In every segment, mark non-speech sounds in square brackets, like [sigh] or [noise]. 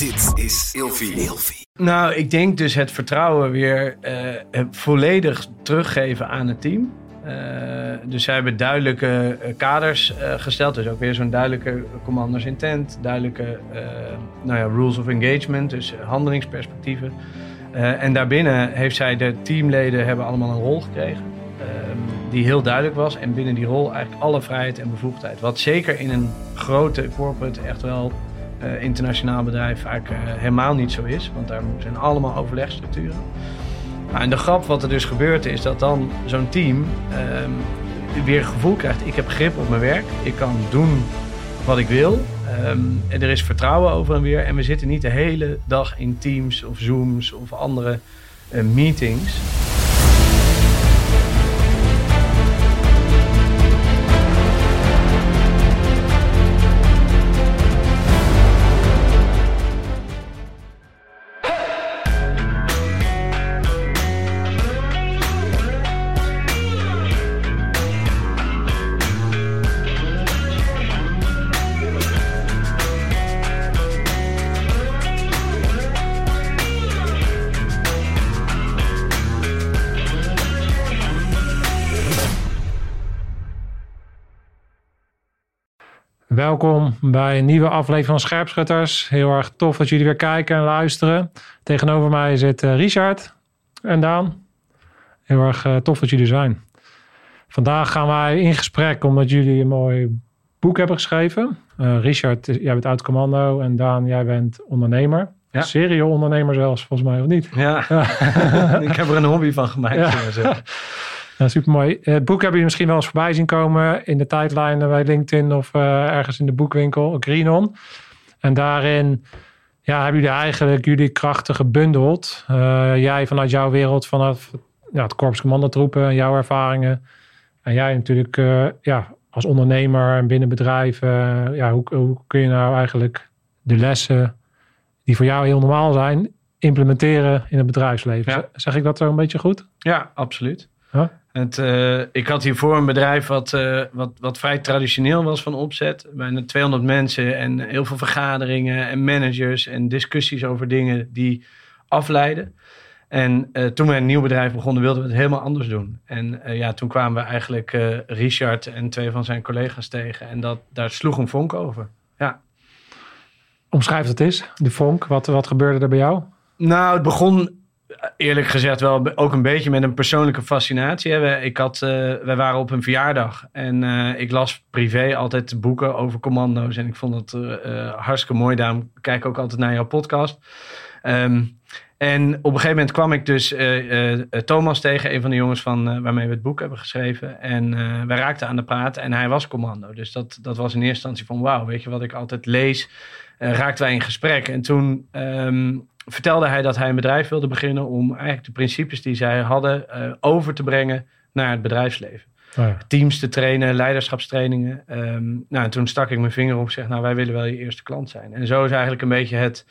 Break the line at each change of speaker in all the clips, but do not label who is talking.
Dit is Ilfie.
Nou, ik denk dus het vertrouwen weer eh, volledig teruggeven aan het team. Uh, dus zij hebben duidelijke kaders uh, gesteld. Dus ook weer zo'n duidelijke commanders intent, duidelijke nou ja, rules of engagement, dus handelingsperspectieven. en daarbinnen heeft zij de teamleden hebben allemaal een rol gekregen. Ehm, die heel duidelijk was. En binnen die rol eigenlijk alle vrijheid en bevoegdheid. Wat zeker in een grote corporate echt wel uh, internationaal bedrijf vaak uh, helemaal niet zo is. Want daar zijn allemaal overlegstructuren. Nou, en de grap wat er dus gebeurt is dat dan zo'n team um, weer gevoel krijgt... ik heb grip op mijn werk, ik kan doen wat ik wil. Um, en er is vertrouwen over en weer. En we zitten niet de hele dag in Teams of Zooms of andere uh, meetings...
Welkom bij een nieuwe aflevering van Scherpschutters. Heel erg tof dat jullie weer kijken en luisteren. Tegenover mij zit uh, Richard en Daan. Heel erg uh, tof dat jullie zijn. Vandaag gaan wij in gesprek omdat jullie een mooi boek hebben geschreven. Uh, Richard, jij bent oud commando en Daan, jij bent ondernemer. Ja. Serie-ondernemer zelfs, volgens mij, of niet?
Ja, ja. [laughs] ik heb er een hobby van gemaakt. Ja. [laughs]
Ja, supermooi. Het boek hebben jullie misschien wel eens voorbij zien komen in de tijdlijn bij LinkedIn of uh, ergens in de boekwinkel, Greenon. En daarin ja, hebben jullie eigenlijk jullie krachten gebundeld. Uh, jij vanuit jouw wereld, vanaf ja, het Korps Commandotroepen en jouw ervaringen. En jij natuurlijk uh, ja, als ondernemer en binnen bedrijven. ja, hoe, hoe kun je nou eigenlijk de lessen die voor jou heel normaal zijn, implementeren in het bedrijfsleven? Ja. Zeg ik dat zo een beetje goed?
Ja, absoluut. Huh? Het, uh, ik had hiervoor een bedrijf wat, uh, wat, wat vrij traditioneel was van opzet. Bijna 200 mensen en heel veel vergaderingen en managers en discussies over dingen die afleiden. En uh, toen we een nieuw bedrijf begonnen, wilden we het helemaal anders doen. En ja, toen kwamen we eigenlijk Richard en twee van zijn collega's tegen. En dat, daar sloeg een vonk over. Ja.
Omschrijf het eens, de vonk. Wat, wat gebeurde er bij jou?
Nou, het begon eerlijk gezegd wel ook een beetje met een persoonlijke fascinatie. Ik had, uh, wij waren op een verjaardag en uh, ik las privé altijd boeken over commando's. En ik vond het uh, hartstikke mooi. Daarom kijk ik ook altijd naar jouw podcast. Um, en op een gegeven moment kwam ik dus Thomas tegen, een van de jongens van, waarmee we het boek hebben geschreven. En wij raakten aan de praat en hij was commando. Dus dat, dat was in eerste instantie van wauw, weet je wat ik altijd lees. raakten wij in gesprek. En toen um, vertelde hij dat hij een bedrijf wilde beginnen om eigenlijk de principes die zij hadden uh, over te brengen naar het bedrijfsleven. Oh ja. Teams te trainen, leiderschapstrainingen. Um, nou, en toen stak ik mijn vinger op en zeg, nou, wij willen wel je eerste klant zijn. En zo is eigenlijk een beetje het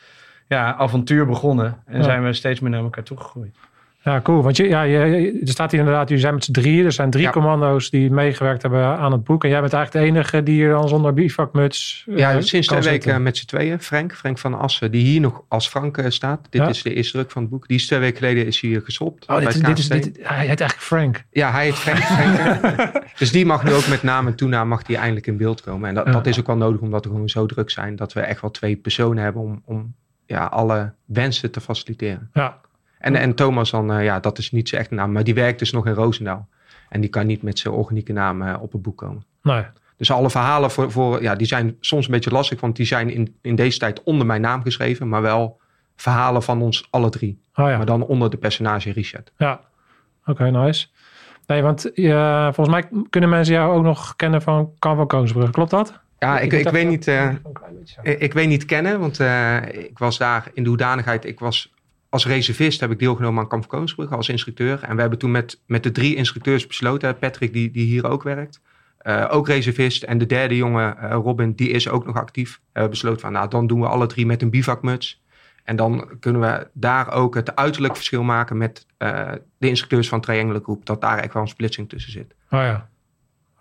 ja, avontuur begonnen. En ja. zijn we steeds meer naar elkaar toegegroeid.
Ja, cool. Want je, ja, je, er staat hier inderdaad, jullie zijn met z'n drieën. Er zijn drie ja. commando's die meegewerkt hebben aan het boek. En jij bent eigenlijk de enige die hier dan zonder bivakmuts
Ja, uh, sinds twee weken met z'n tweeën. Frank, Frank van Assen, die hier nog als Frank uh, staat. Dit ja. is de eerste druk van het boek. Die is twee weken geleden is hier gestopt.
Oh, dit, dit is, dit, hij heet eigenlijk Frank.
Ja, hij heet Frank. Frank [laughs] dus die mag nu ook met naam en toenaam mag die eindelijk in beeld komen. En dat, dat is ook wel nodig omdat we gewoon zo druk zijn. Dat we echt wel twee personen hebben om, om ja, alle wensen te faciliteren.
Ja.
En, en Thomas dan, uh, ja, dat is niet zijn echte naam, maar die werkt dus nog in Roosendaal. En die kan niet met zijn organieke naam uh, op het boek komen.
Nee.
Dus alle verhalen voor, voor, ja, die zijn soms een beetje lastig, want die zijn in, in deze tijd onder mijn naam geschreven, maar wel verhalen van ons alle drie.
Oh ja.
Maar dan onder de personage Richard.
Ja, oké, okay, nice. Nee, want uh, volgens mij kunnen mensen jou ook nog kennen van Carvo Koonsbrug. Klopt dat?
Ja, ik, ik, ik weet niet, uh, ik, ik, weet niet kennen, want uh, ik was daar in de hoedanigheid, ik was als reservist heb ik deelgenomen aan Kamp Koningsbrugge als instructeur. En we hebben toen met, met de drie instructeurs besloten, Patrick die, die hier ook werkt, uh, ook reservist. En de derde jongen, uh, Robin, die is ook nog actief. We uh, besloten van, nou dan doen we alle drie met een bivakmuts. En dan kunnen we daar ook het uiterlijk verschil maken met de instructeurs van Triangle Groep. Dat daar echt wel een splitsing tussen zit.
Oh ja.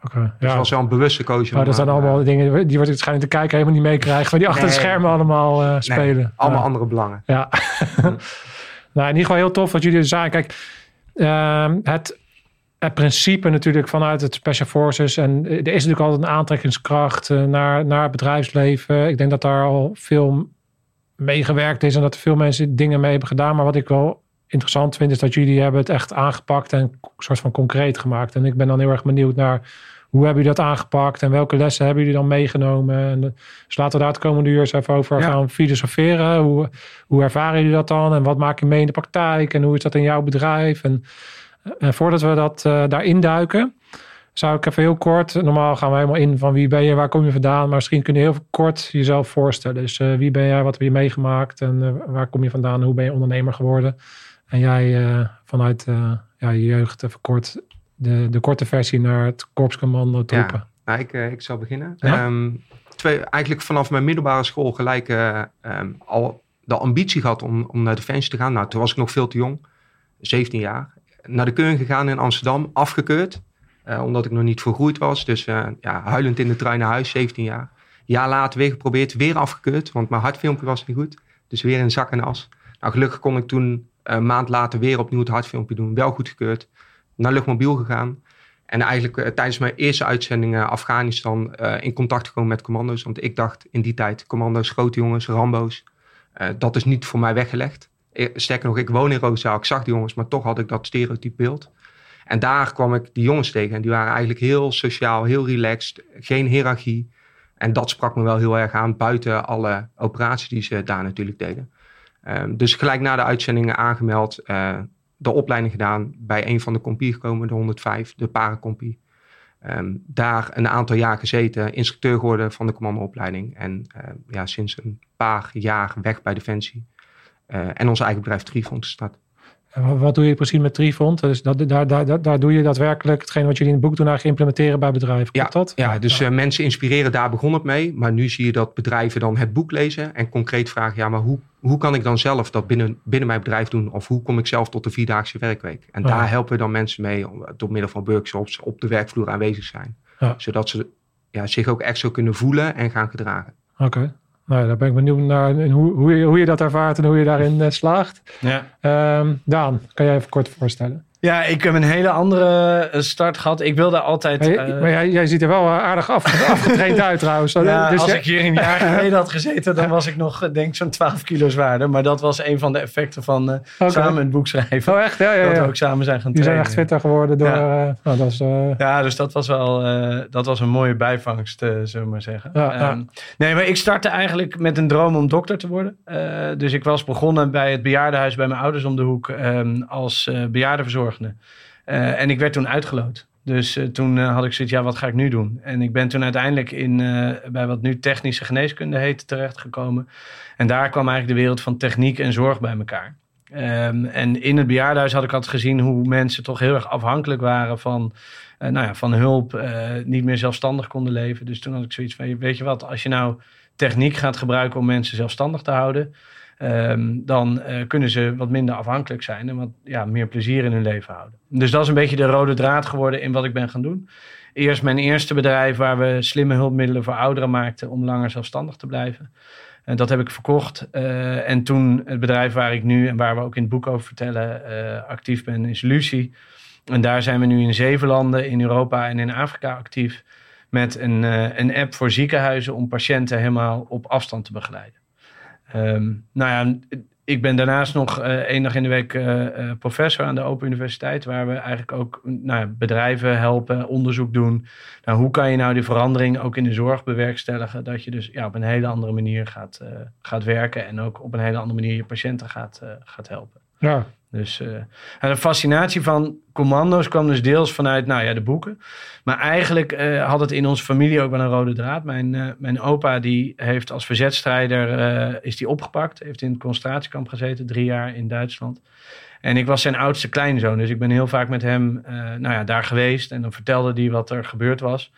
Oké,
Dus
ja.
het was wel een bewuste keuze.
Maar dat zijn
eh,
allemaal dingen die wordt waarschijnlijk te kijken helemaal niet meekrijgen. Waar die achter de
Nee.
schermen allemaal eh,
nee,
spelen.
allemaal andere belangen.
Ja. [laughs] nou, in ieder geval heel tof wat jullie zagen. Kijk, ehm, het, het principe natuurlijk vanuit het Special Forces. En er is natuurlijk altijd een aantrekkingskracht eh, naar, naar het bedrijfsleven. Ik denk dat daar al veel meegewerkt is en dat er veel mensen dingen mee hebben gedaan. Maar wat ik wel interessant vind, is dat jullie hebben het echt aangepakt en een soort van concreet gemaakt. En ik ben dan heel erg benieuwd naar hoe hebben jullie dat aangepakt en welke lessen hebben jullie dan meegenomen? En, eh, dus laten we daar het komende uur eens even over
Ja.
gaan filosoferen. Hoe, hoe ervaren jullie dat dan? En wat maak je mee in de praktijk? En hoe is dat in jouw bedrijf? En, en voordat we dat eh, daarin duiken, zou ik even heel kort. Normaal gaan we helemaal in van wie ben je, waar kom je vandaan. Maar misschien kun je heel kort jezelf voorstellen. Dus eh, wie ben jij, wat heb je meegemaakt en eh, waar kom je vandaan? Hoe ben je ondernemer geworden? En jij eh, vanuit eh, ja, je jeugd even kort de, de korte versie naar het korpscommando troepen.
Nou, ik, eh, ik zal beginnen.
Ja?
Ehm, twee, eigenlijk vanaf mijn middelbare school gelijk ehm, al de ambitie gehad om, om naar Defensie te gaan. Nou, toen was ik nog veel te jong, 17 jaar. Naar de keuring gegaan in Amsterdam, afgekeurd. omdat ik nog niet volgroeid was. Dus ja, huilend in de trein naar huis, 17 jaar. Jaar later weer geprobeerd, weer afgekeurd. Want mijn hartfilmpje was niet goed. Dus weer in zak en as. Nou, gelukkig kon ik toen een maand later weer opnieuw het hartfilmpje doen. Wel goedgekeurd. Naar luchtmobiel gegaan. En eigenlijk eh, tijdens mijn eerste uitzending eh, Afghanistan eh, in contact gekomen met commando's. Want ik dacht in die tijd, commando's, grote jongens, Rambo's. eh, dat is niet voor mij weggelegd. Eh, Sterker nog, ik woon in Roosendaal. Ik zag die jongens, maar toch had ik dat stereotype beeld. En daar kwam ik die jongens tegen. En die waren eigenlijk heel sociaal, heel relaxed. Geen hiërarchie. En dat sprak me wel heel erg aan. Buiten alle operaties die ze daar natuurlijk deden. Ehm, dus gelijk na de uitzendingen aangemeld. eh, de opleiding gedaan. Bij een van de compie gekomen, de 105, de paracompie. Ehm, daar een aantal jaar gezeten. Instructeur geworden van de commandoopleiding. En eh, ja, sinds een paar jaar weg bij Defensie. Eh, en ons eigen bedrijf Trifont gestart.
Wat, doe je precies met Trifont? Dus dat, daar, daar, daar, doe je daadwerkelijk hetgeen wat jullie in het boek doen eigenlijk implementeren bij bedrijven. Klopt dat?
Ja, dus eh, mensen inspireren, daar begon het mee. Maar nu zie je dat bedrijven dan het boek lezen en concreet vragen, ja, maar hoe, hoe kan ik dan zelf dat binnen, binnen mijn bedrijf doen? Of hoe kom ik zelf tot de vierdaagse werkweek? En
Ja.
daar helpen we dan mensen mee om, door middel van workshops op de werkvloer aanwezig zijn.
Ja.
Zodat ze ja, zich ook echt zo kunnen voelen en gaan gedragen.
Oké. Nou, daar ben ik benieuwd naar en hoe, hoe, je, hoe je dat ervaart en hoe je daarin eh, slaagt.
Ja.
Ehm, Daan, kan jij even kort voorstellen?
Ja, ik heb een hele andere eh, start gehad. Ik wilde altijd...
Maar, je-
eh,
maar jij, jij ziet er wel eh, aardig af, afgetraind uit trouwens.
ja,
dus
als
jij-
ik hier een jaar [laughs] geleden had gezeten, dan was ik nog, denk ik, zo'n 12 kilo zwaarder. Maar dat was een van de effecten van samen het boek schrijven.
Oh echt? Ja, ja,
Dat we
ja.
ook samen zijn gaan
Die zijn
trainen.
echt fitter geworden door...
Ja.
nou, dat is,
Ja, dus dat was wel dat was een mooie bijvangst, zullen we maar zeggen.
Ja, ja.
Ehm, nee, maar ik startte eigenlijk met een droom om dokter te worden. Dus ik was begonnen bij het bejaardenhuis bij mijn ouders om de hoek ehm, als eh Eh, en ik werd toen uitgeloot. Dus eh, toen eh, had ik zoiets, ja, wat ga ik nu doen? En ik ben toen uiteindelijk in, bij wat nu technische geneeskunde heet terechtgekomen. En daar kwam eigenlijk de wereld van techniek en zorg bij elkaar. Ehm, en in het bejaardenhuis had ik altijd gezien hoe mensen toch heel erg afhankelijk waren van, nou ja, van hulp, eh, niet meer zelfstandig konden leven. Dus toen had ik zoiets van, weet je wat, als je nou techniek gaat gebruiken om mensen zelfstandig te houden, ehm, dan eh, kunnen ze wat minder afhankelijk zijn en wat ja, meer plezier in hun leven houden. Dus dat is een beetje de rode draad geworden in wat ik ben gaan doen. Eerst mijn eerste bedrijf waar we slimme hulpmiddelen voor ouderen maakten om langer zelfstandig te blijven. En dat heb ik verkocht. Eh, en toen het bedrijf waar ik nu en waar we ook in het boek over vertellen eh, actief ben, is Lucie. En daar zijn we nu in zeven landen in Europa en in Afrika actief. Met een, een app voor ziekenhuizen om patiënten helemaal op afstand te begeleiden. Ehm, nou ja, ik ben daarnaast nog eh, één dag in de week eh, eh, professor aan de Open Universiteit. Waar we eigenlijk ook nou, bedrijven helpen, onderzoek doen. Nou, hoe kan je nou die verandering ook in de zorg bewerkstelligen? Dat je dus ja, op een hele andere manier gaat, gaat werken. En ook op een hele andere manier je patiënten gaat, gaat helpen.
ja.
Dus eh, de fascinatie van commando's kwam dus deels vanuit nou ja, de boeken. Maar eigenlijk eh, had het in onze familie ook wel een rode draad. Mijn, eh, mijn opa die heeft als verzetstrijder eh, is die opgepakt. Heeft in het concentratiekamp gezeten, drie jaar in Duitsland. En ik was zijn oudste kleinzoon. Dus ik ben heel vaak met hem eh, nou ja, daar geweest. En dan vertelde hij wat er gebeurd was.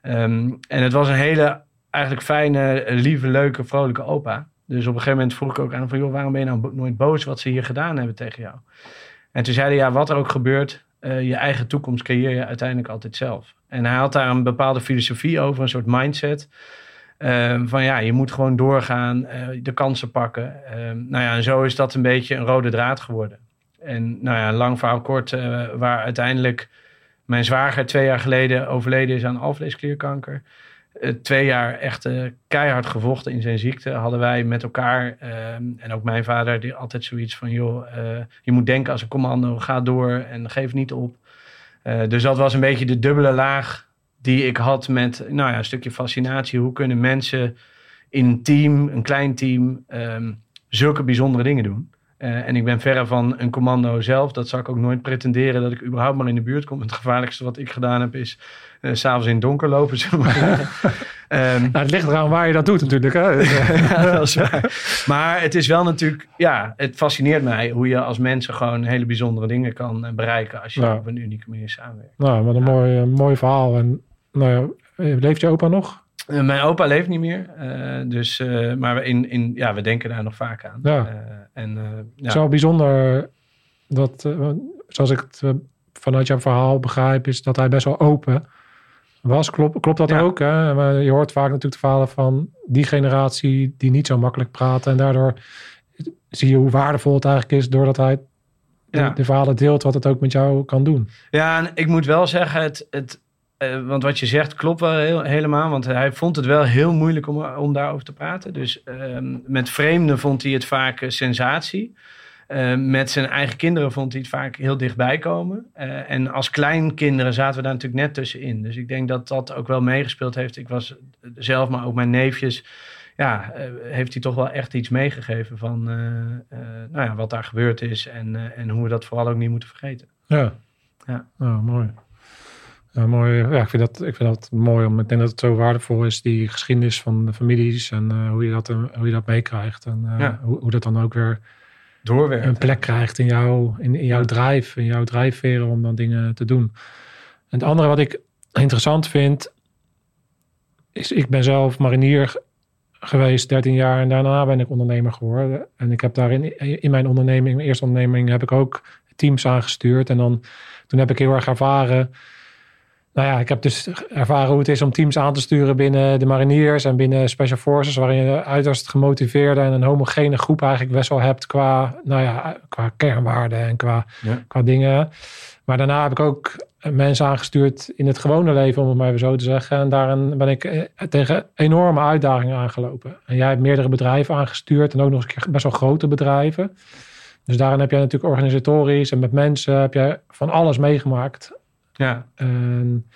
Ehm, en het was een hele eigenlijk fijne, lieve, leuke, vrolijke opa. Dus op een gegeven moment vroeg ik ook aan van... joh, waarom ben je nou nooit boos wat ze hier gedaan hebben tegen jou? En toen zei hij, ja, wat er ook gebeurt... eh, je eigen toekomst creëer je uiteindelijk altijd zelf. En hij had daar een bepaalde filosofie over, een soort mindset. Ehm, van ja, je moet gewoon doorgaan, eh, de kansen pakken. Ehm, nou ja, en zo is dat een beetje een rode draad geworden. En nou ja, lang verhaal kort, eh, waar uiteindelijk mijn zwager twee jaar geleden overleden is aan alvleesklierkanker. Uh, twee jaar echt keihard gevochten in zijn ziekte hadden wij met elkaar. Ehm, en ook mijn vader, die altijd zoiets van: joh, je moet denken als een commando, ga door en geef niet op. dus dat was een beetje de dubbele laag die ik had met nou ja, een stukje fascinatie. Hoe kunnen mensen in een team, een klein team, ehm, zulke bijzondere dingen doen? Uh, en ik ben verre van een commando zelf. Dat zou ik ook nooit pretenderen dat ik überhaupt maar in de buurt kom. Het gevaarlijkste wat ik gedaan heb is uh, s'avonds in het donker lopen. maar.
um, [laughs] nou, het ligt eraan waar je dat doet natuurlijk. Hè? [laughs]
ja, dat is waar. Maar het is wel natuurlijk, ja, het fascineert mij hoe je als mensen gewoon hele bijzondere dingen kan bereiken als je op een unieke manier samenwerkt.
Nou, wat een ja. mooi, mooi verhaal. En nou ja, eh, leeft je opa nog?
Uh, mijn opa leeft niet meer. Uh, dus, uh, maar in, in, ja, we denken daar nog vaak aan.
Ja. en, ja. Zo bijzonder dat, zoals ik het vanuit jouw verhaal begrijp, is dat hij best wel open was. Klopt, klopt dat ja. ook? Hè? Je hoort vaak natuurlijk de verhalen van die generatie die niet zo makkelijk praten. En daardoor zie je hoe waardevol het eigenlijk is doordat hij de, verhalen deelt wat het ook met jou kan doen.
Ja, en ik moet wel zeggen, het, het, uh, want wat je zegt klopt wel heel, helemaal. Want hij vond het wel heel moeilijk om, om daarover te praten. Dus uh, met vreemden vond hij het vaak uh, sensatie. met zijn eigen kinderen vond hij het vaak heel dichtbij komen. en als kleinkinderen zaten we daar natuurlijk net tussenin. Dus ik denk dat dat ook wel meegespeeld heeft. Ik was zelf, maar ook mijn neefjes. Ja, heeft hij toch wel echt iets meegegeven van nou ja, wat daar gebeurd is. En, en hoe we dat vooral ook niet moeten vergeten.
Ja,
ja.
Oh, mooi. Ja, mooi. Ja, ik, vind dat, ik vind dat mooi. Om, ik denk dat het zo waardevol is, die geschiedenis van de families en uh, hoe, je dat, uh, hoe je dat meekrijgt. En uh, ja. hoe, hoe dat dan ook weer
Doorwerkt,
een plek krijgt in, jou, in, in jouw ja. drijf, in jouw drijfveren om dan dingen te doen. En het andere wat ik interessant vind, is ik ben zelf marinier geweest 13 jaar en daarna ben ik ondernemer geworden. En ik heb daarin in mijn onderneming, mijn eerste onderneming, heb ik ook teams aangestuurd. En dan toen heb ik heel erg ervaren nou ja, ik heb dus ervaren hoe het is om teams aan te sturen binnen de mariniers en binnen Special Forces, waarin je uiterst gemotiveerde en een homogene groep eigenlijk best wel hebt qua, nou ja, qua kernwaarden en qua, ja. qua dingen. Maar daarna heb ik ook mensen aangestuurd in het gewone leven, om het maar even zo te zeggen. En daarin ben ik eh, tegen enorme uitdagingen aangelopen. En jij hebt meerdere bedrijven aangestuurd en ook nog eens een keer best wel grote bedrijven. Dus daarin heb jij natuurlijk organisatorisch en met mensen heb je van alles meegemaakt.
Ja.
En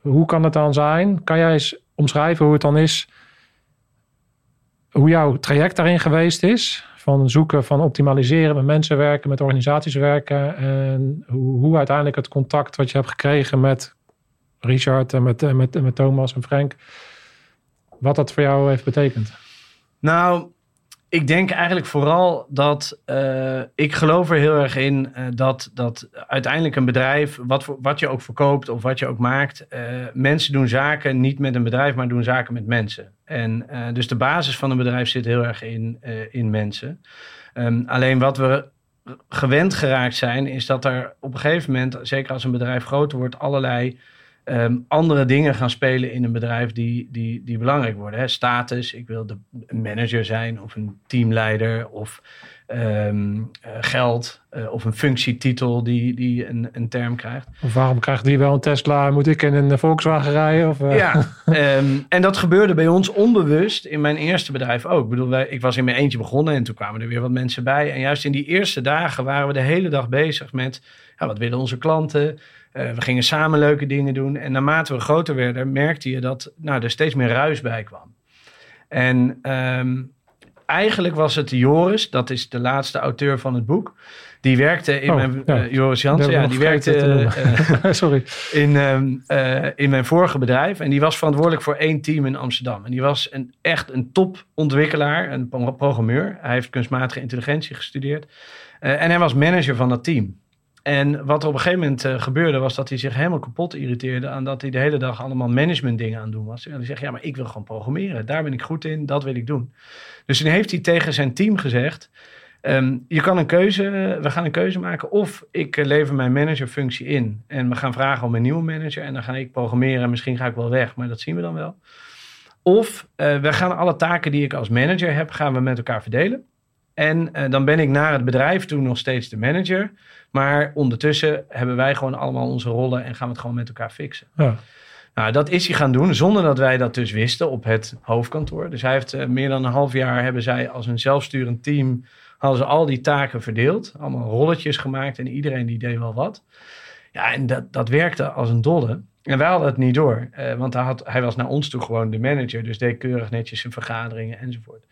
hoe kan het dan zijn? Kan jij eens omschrijven hoe het dan is? Hoe jouw traject daarin geweest is? Van zoeken, van optimaliseren, met mensen werken, met organisaties werken. En hoe, hoe uiteindelijk het contact wat je hebt gekregen met Richard en met, met, met Thomas en Frank. Wat dat voor jou heeft betekend?
Nou, ik denk eigenlijk vooral dat uh, ik geloof er heel erg in uh, dat, dat uiteindelijk een bedrijf, wat, wat je ook verkoopt of wat je ook maakt, uh, mensen doen zaken niet met een bedrijf, maar doen zaken met mensen. En dus de basis van een bedrijf zit heel erg in, in mensen. Um, alleen wat we gewend geraakt zijn, is dat er op een gegeven moment, zeker als een bedrijf groter wordt, allerlei um, andere dingen gaan spelen in een bedrijf die, die, die belangrijk worden. Hè? Status, ik wil de manager zijn of een teamleider of um, uh, geld uh, of een functietitel die, die een, een term krijgt.
Of waarom krijgt die wel een Tesla? Moet ik in een Volkswagen rijden? Of, uh...
Ja, um, en dat gebeurde bij ons onbewust in mijn eerste bedrijf ook. Ik bedoel, wij, ik was in mijn eentje begonnen en toen kwamen er weer wat mensen bij. En juist in die eerste dagen waren we de hele dag bezig met... Ja, wat willen onze klanten? Uh, we gingen samen leuke dingen doen. En naarmate we groter werden, merkte je dat nou, er steeds meer ruis bij kwam. En um, eigenlijk was het Joris, dat is de laatste auteur van het boek. Die werkte in
oh,
mijn...
Ja.
Uh, Joris Jansen, ja, die werkte
uh, [laughs] Sorry.
In, um, in mijn vorige bedrijf. En die was verantwoordelijk voor één team in Amsterdam. En die was een, echt een topontwikkelaar, een programmeur. Hij heeft kunstmatige intelligentie gestudeerd. en hij was manager van dat team. En wat er op een gegeven moment uh, gebeurde, was dat hij zich helemaal kapot irriteerde aan dat hij de hele dag allemaal management dingen aan het doen was. En hij zegt, ja, maar ik wil gewoon programmeren. Daar ben ik goed in, dat wil ik doen. Dus toen heeft hij tegen zijn team gezegd, Ehm, je kan een keuze, we gaan een keuze maken. Of ik lever mijn managerfunctie in en we gaan vragen om een nieuwe manager. En dan ga ik programmeren en misschien ga ik wel weg, maar dat zien we dan wel. Of we gaan alle taken die ik als manager heb, gaan we met elkaar verdelen. En uh, dan ben ik naar het bedrijf toe nog steeds de manager. Maar ondertussen hebben wij gewoon allemaal onze rollen en gaan we het gewoon met elkaar fixen. Ja. Nou, dat is hij gaan doen zonder dat wij dat dus wisten op het hoofdkantoor. Dus hij heeft uh, meer dan een half jaar hebben zij als een zelfsturend team hadden ze al die taken verdeeld, allemaal rolletjes gemaakt en iedereen die deed wel wat. Ja, en dat, dat werkte als een dolle. En wij hadden het niet door, uh, want hij, had, hij was naar ons toe gewoon de manager, dus deed keurig netjes zijn vergaderingen enzovoort.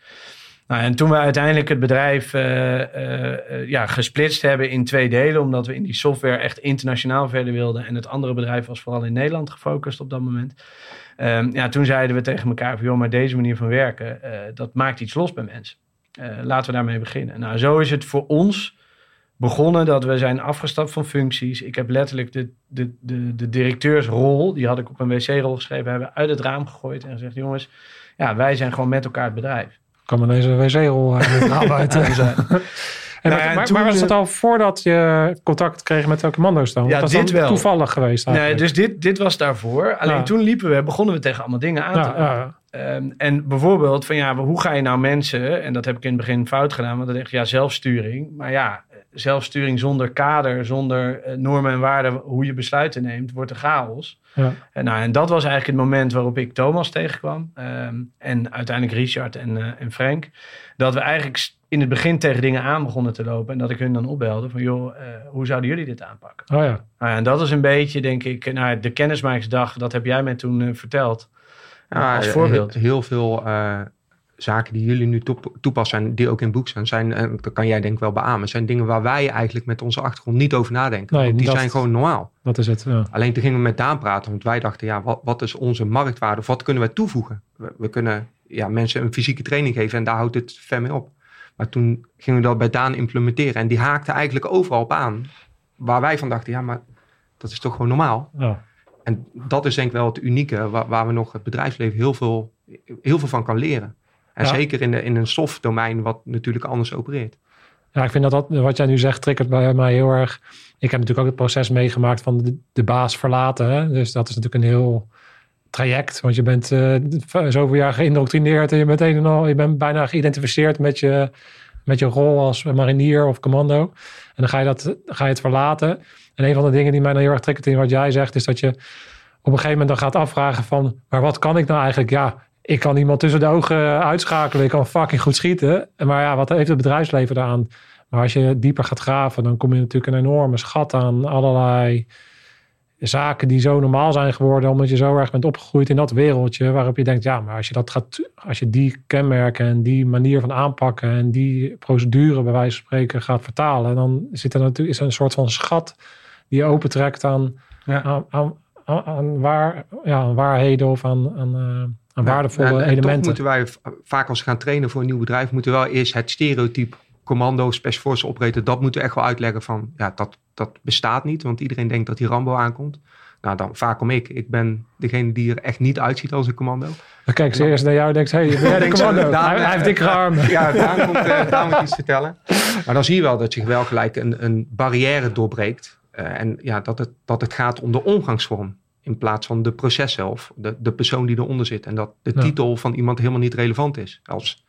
Nou, en toen we uiteindelijk het bedrijf uh, uh, ja, gesplitst hebben in twee delen, omdat we in die software echt internationaal verder wilden en het andere bedrijf was vooral in Nederland gefocust op dat moment. Um, ja, toen zeiden we tegen elkaar van, joh, maar deze manier van werken, dat maakt iets los bij mensen. laten we daarmee beginnen. Nou, zo is het voor ons begonnen dat we zijn afgestapt van functies. Ik heb letterlijk de, de, de, de directeursrol, die had ik op een wc-rol geschreven, hebben uit het raam gegooid en gezegd, jongens, ja, wij zijn gewoon met elkaar het bedrijf
kan maar deze wc-rol [laughs] buiten zijn. En nou ja, maar, maar, was het al voordat je contact kreeg met welke commando's dan?
Ja,
dat
dit wel.
toevallig geweest
eigenlijk. Nee, dus dit, dit was daarvoor. Alleen toen liepen we, begonnen we tegen allemaal dingen aan te ja, um, En bijvoorbeeld van ja, hoe ga je nou mensen... En dat heb ik in het begin fout gedaan. Want dan dacht ja, zelfsturing. Maar ja, zelfsturing zonder kader, zonder uh, normen en waarden... hoe je besluiten neemt, wordt een chaos. Ja. En, nou, en dat was eigenlijk het moment waarop ik Thomas tegenkwam. Um, en uiteindelijk Richard en, uh, en Frank. Dat we eigenlijk in het begin tegen dingen aan begonnen te lopen. En dat ik hun dan opbelde van, joh, uh, hoe zouden jullie dit aanpakken?
Oh ja.
Nou, en dat is een beetje, denk ik, nou, de kennismakingsdag. Dat heb jij mij toen uh, verteld. Ja, als voorbeeld.
Heel, veel uh, zaken die jullie nu toepassen en die ook in boek zijn, zijn en dat kan jij denk ik wel beamen, zijn dingen waar wij eigenlijk met onze achtergrond niet over nadenken. Nee, die zijn gewoon normaal.
Dat is het, ja.
Alleen toen gingen we met Daan praten, want wij dachten, ja, wat, wat is onze marktwaarde of wat kunnen wij toevoegen? We, we, kunnen ja, mensen een fysieke training geven en daar houdt het ver mee op. Maar toen gingen we dat bij Daan implementeren. En die haakte eigenlijk overal op aan. Waar wij van dachten, ja, maar dat is toch gewoon normaal. Ja. En dat is denk ik wel het unieke waar, waar, we nog het bedrijfsleven heel veel, heel veel van kan leren. En zeker in, de, in een soft domein wat natuurlijk anders opereert.
Ja, ik vind dat, dat wat jij nu zegt triggert bij mij heel erg. Ik heb natuurlijk ook het proces meegemaakt van de, de baas verlaten. Hè? Dus dat is natuurlijk een heel traject. Want je bent uh, zoveel jaar geïndoctrineerd en je bent een en al, je bent bijna geïdentificeerd met je, met je rol als marinier of commando. En dan ga je, dat, ga je het verlaten. En een van de dingen die mij dan heel erg triggert in wat jij zegt, is dat je op een gegeven moment dan gaat afvragen van, maar wat kan ik nou eigenlijk? Ja, ik kan iemand tussen de ogen uitschakelen. Ik kan fucking goed schieten. Maar ja, wat heeft het bedrijfsleven daaraan? Maar als je dieper gaat graven, dan kom je natuurlijk een enorme schat aan allerlei zaken die zo normaal zijn geworden, omdat je zo erg bent opgegroeid in dat wereldje, waarop je denkt, ja, maar als je dat gaat, als je die kenmerken en die manier van aanpakken en die procedure bij wijze van spreken gaat vertalen, dan zit er natuurlijk is een soort van schat die je opentrekt aan, ja. aan, aan, waar, ja, waarheden of aan, aan, uh, aan waardevolle en, en elementen.
moeten wij vaak als we gaan trainen voor een nieuw bedrijf, moeten we wel eerst het stereotype commando, special force operator, dat moeten we echt wel uitleggen van, ja, dat, dat bestaat niet, want iedereen denkt dat die Rambo aankomt. Nou, dan vaak om ik. Ik ben degene die er echt niet uitziet als een commando.
Dan kijk ze eerst naar jou en denkt, hey, ben jij de [laughs] commando? Daan, hij, heeft dikke armen. [laughs]
Ja, Daan komt, uh, Daan moet iets vertellen. Maar dan zie je wel dat je wel gelijk een, een barrière doorbreekt. Uh, en ja, dat het, dat het gaat om de omgangsvorm. In plaats van de proces zelf, de, de persoon die eronder zit. En dat de ja. titel van iemand helemaal niet relevant is. Als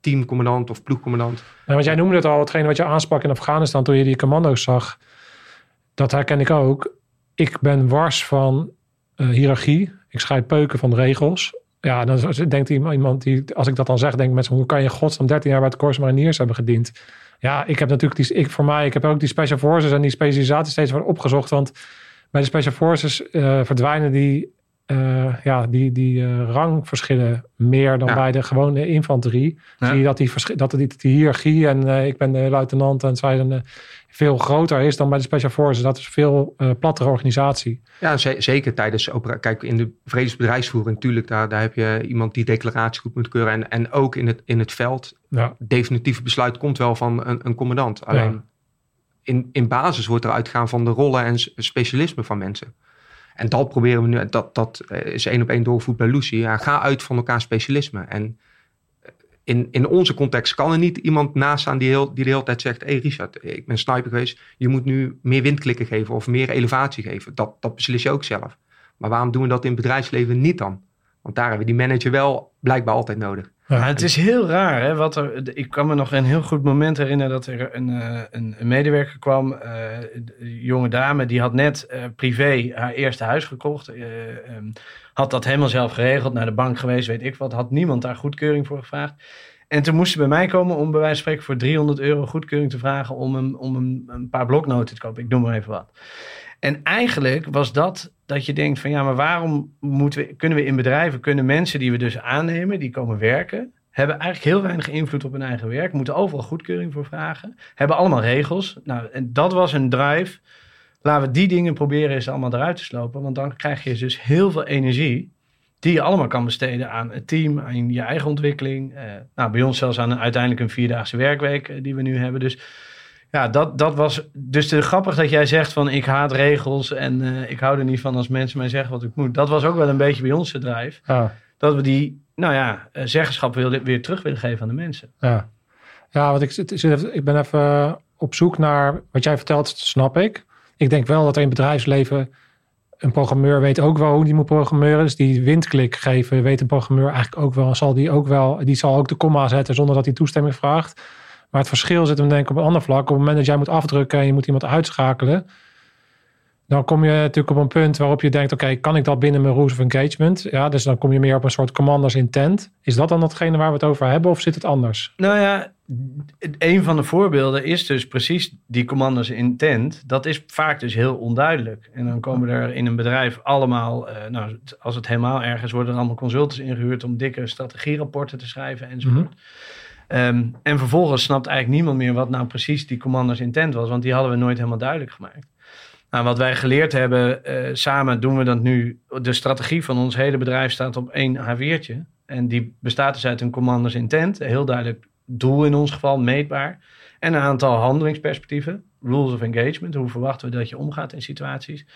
teamcommandant of ploegcommandant.
Ja, want jij noemde het al, hetgeen wat je aansprak in Afghanistan toen je die commando's zag. Dat herken ik ook. Ik ben wars van uh, hiërarchie. Ik scheid peuken van de regels. Ja, dan denkt iemand die, als ik dat dan zeg, denkt mensen, hoe kan je godsnaam 13 jaar bij het Corps Mariniers hebben gediend? Ja, ik heb natuurlijk die, ik, voor mij, ik heb ook die Special Forces en die specialisatie steeds worden opgezocht. Want bij de Special Forces uh, verdwijnen die uh, ja, die, die uh, rangverschillen meer dan ja. bij de gewone infanterie. Ja. Zie je dat die, dat die, die hiërarchie en uh, ik ben de luitenant en zij dan veel groter is dan bij de Special Forces. Dat is een veel plattere organisatie.
Ja, zeker tijdens opera. Kijk, in de vredesbedrijfsvoering natuurlijk, daar, daar heb je iemand die declaratie goed moet keuren. En, en ook in het, in het veld, ja. definitieve besluit komt wel van een, een commandant. Alleen in, in basis wordt er uitgaan van de rollen en specialismen van mensen. En dat proberen we nu, dat, dat is één op één doorgevoerd bij Lucy. Ja, ga uit van elkaar specialisme. En in, in onze context kan er niet iemand naast staan die, heel, die de hele tijd zegt: Hé hey Richard, ik ben sniper geweest. Je moet nu meer windklikken geven of meer elevatie geven. Dat, dat beslis je ook zelf. Maar waarom doen we dat in het bedrijfsleven niet dan? Want daar hebben we die manager wel blijkbaar altijd nodig.
Het is heel raar. Hè, wat er, ik kan me nog een heel goed moment herinneren dat er een, eh, een, medewerker kwam. Een jonge dame, die had net uh, privé haar eerste huis gekocht. Um, had dat helemaal zelf geregeld, naar de bank geweest, weet ik wat. Had niemand daar goedkeuring voor gevraagd. En toen moest ze bij mij komen om bij wijze van spreken voor 300 euro goedkeuring te vragen om een, om een, een paar bloknoten te kopen. Ik noem maar even wat. En eigenlijk was dat dat je denkt van ja, maar waarom moeten we, kunnen we in bedrijven, kunnen mensen die we dus aannemen, die komen werken, hebben eigenlijk heel weinig invloed op hun eigen werk, moeten overal goedkeuring voor vragen, hebben allemaal regels. Nou, en dat was een drive. Laten we die dingen proberen eens allemaal eruit te slopen, want dan krijg je dus heel veel energie die je allemaal kan besteden aan het team, aan je eigen ontwikkeling. Uh, nou, bij ons zelfs aan een, uiteindelijk een vierdaagse werkweek uh, die we nu hebben. Dus ja, dat, dat was dus te grappig dat jij zegt van ik haat regels en uh, ik hou er niet van als mensen mij zeggen wat ik moet. Dat was ook wel een beetje bij ons bedrijf. Ja. Dat we die, nou ja, zeggenschap weer, weer terug willen geven aan de mensen.
Ja, ja want ik, ik ben even op zoek naar wat jij vertelt, snap ik. Ik denk wel dat er in het bedrijfsleven een programmeur weet ook wel hoe die moet programmeren. Dus die windklik geven, weet een programmeur eigenlijk ook wel. Zal die ook wel, die zal ook de komma zetten zonder dat hij toestemming vraagt. Maar het verschil zit hem denk ik op een ander vlak. Op het moment dat jij moet afdrukken en je moet iemand uitschakelen. Dan kom je natuurlijk op een punt waarop je denkt: oké, kan ik dat binnen mijn rules of engagement? Ja, dus dan kom je meer op een soort commanders intent. Is dat dan datgene waar we het over hebben, of zit het anders?
Nou ja, een van de voorbeelden is dus precies die commanders intent. Dat is vaak dus heel onduidelijk. En dan komen er in een bedrijf allemaal, uh, nou, als het helemaal ergens worden er allemaal consultants ingehuurd om dikke strategierapporten te schrijven enzovoort. Mm um, en vervolgens snapt eigenlijk niemand meer wat nou precies die commanders intent was, want die hadden we nooit helemaal duidelijk gemaakt. Nou, wat wij geleerd hebben, uh, samen doen we dat nu. De strategie van ons hele bedrijf staat op één H4'tje. En die bestaat dus uit een commanders intent, heel duidelijk doel in ons geval, meetbaar. En een aantal handelingsperspectieven, rules of engagement, hoe verwachten we dat je omgaat in situaties.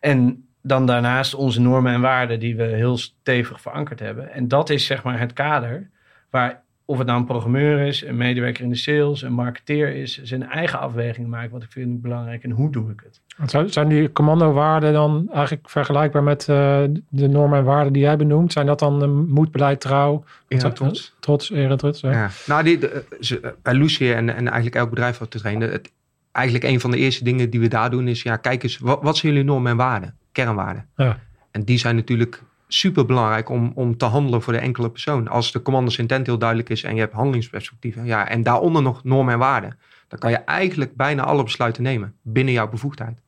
En dan daarnaast onze normen en waarden die we heel stevig verankerd hebben. En dat is zeg maar het kader waar of het nou een programmeur is, een medewerker in de sales, een marketeer is, zijn eigen afweging maken. Wat ik vind belangrijk en hoe doe ik het.
Zijn die commandowaarden dan eigenlijk vergelijkbaar met uh, de normen en waarden die jij benoemt? Zijn dat dan uh, moed, beleid, trouw?
Eer trots.
Trots, eer en trots. Ja. ja.
Nou, die, de, ze, bij Lucie en, en eigenlijk elk bedrijf wat te trainen, het, eigenlijk een van de eerste dingen die we daar doen is, ja, kijk eens, wat, wat zijn jullie normen en waarden? Kernwaarden. Ja. En die zijn natuurlijk super belangrijk om, om te handelen voor de enkele persoon. Als de commanders intent heel duidelijk is en je hebt handelingsperspectieven, ja, en daaronder nog normen en waarden, dan kan je eigenlijk bijna alle besluiten nemen binnen jouw bevoegdheid.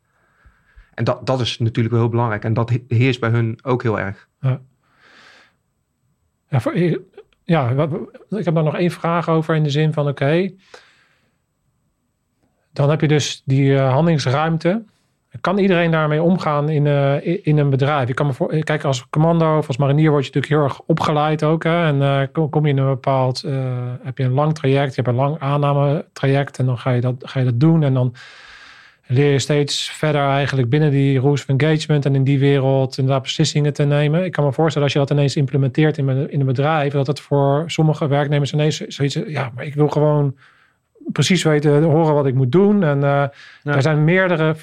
En dat, dat is natuurlijk wel heel belangrijk. En dat heerst bij hun ook heel erg.
Ja, ja, ja ik heb daar nog één vraag over in de zin van: oké, dan heb je dus die uh, handelingsruimte. Kan iedereen daarmee omgaan in, uh, in een bedrijf? Ik kan me voor, kijk, als commando of als marinier word je natuurlijk heel erg opgeleid ook. Hè? En uh, kom, je in een bepaald, uh, heb je een lang traject, je hebt een lang aannametraject en dan ga je dat, ga je dat doen. En dan leer je steeds verder eigenlijk binnen die rules of engagement en in die wereld inderdaad beslissingen te nemen. Ik kan me voorstellen als je dat ineens implementeert in, in een bedrijf, dat het voor sommige werknemers ineens zoiets ja, maar ik wil gewoon precies weten, horen wat ik moet doen. En uh, er zijn meerdere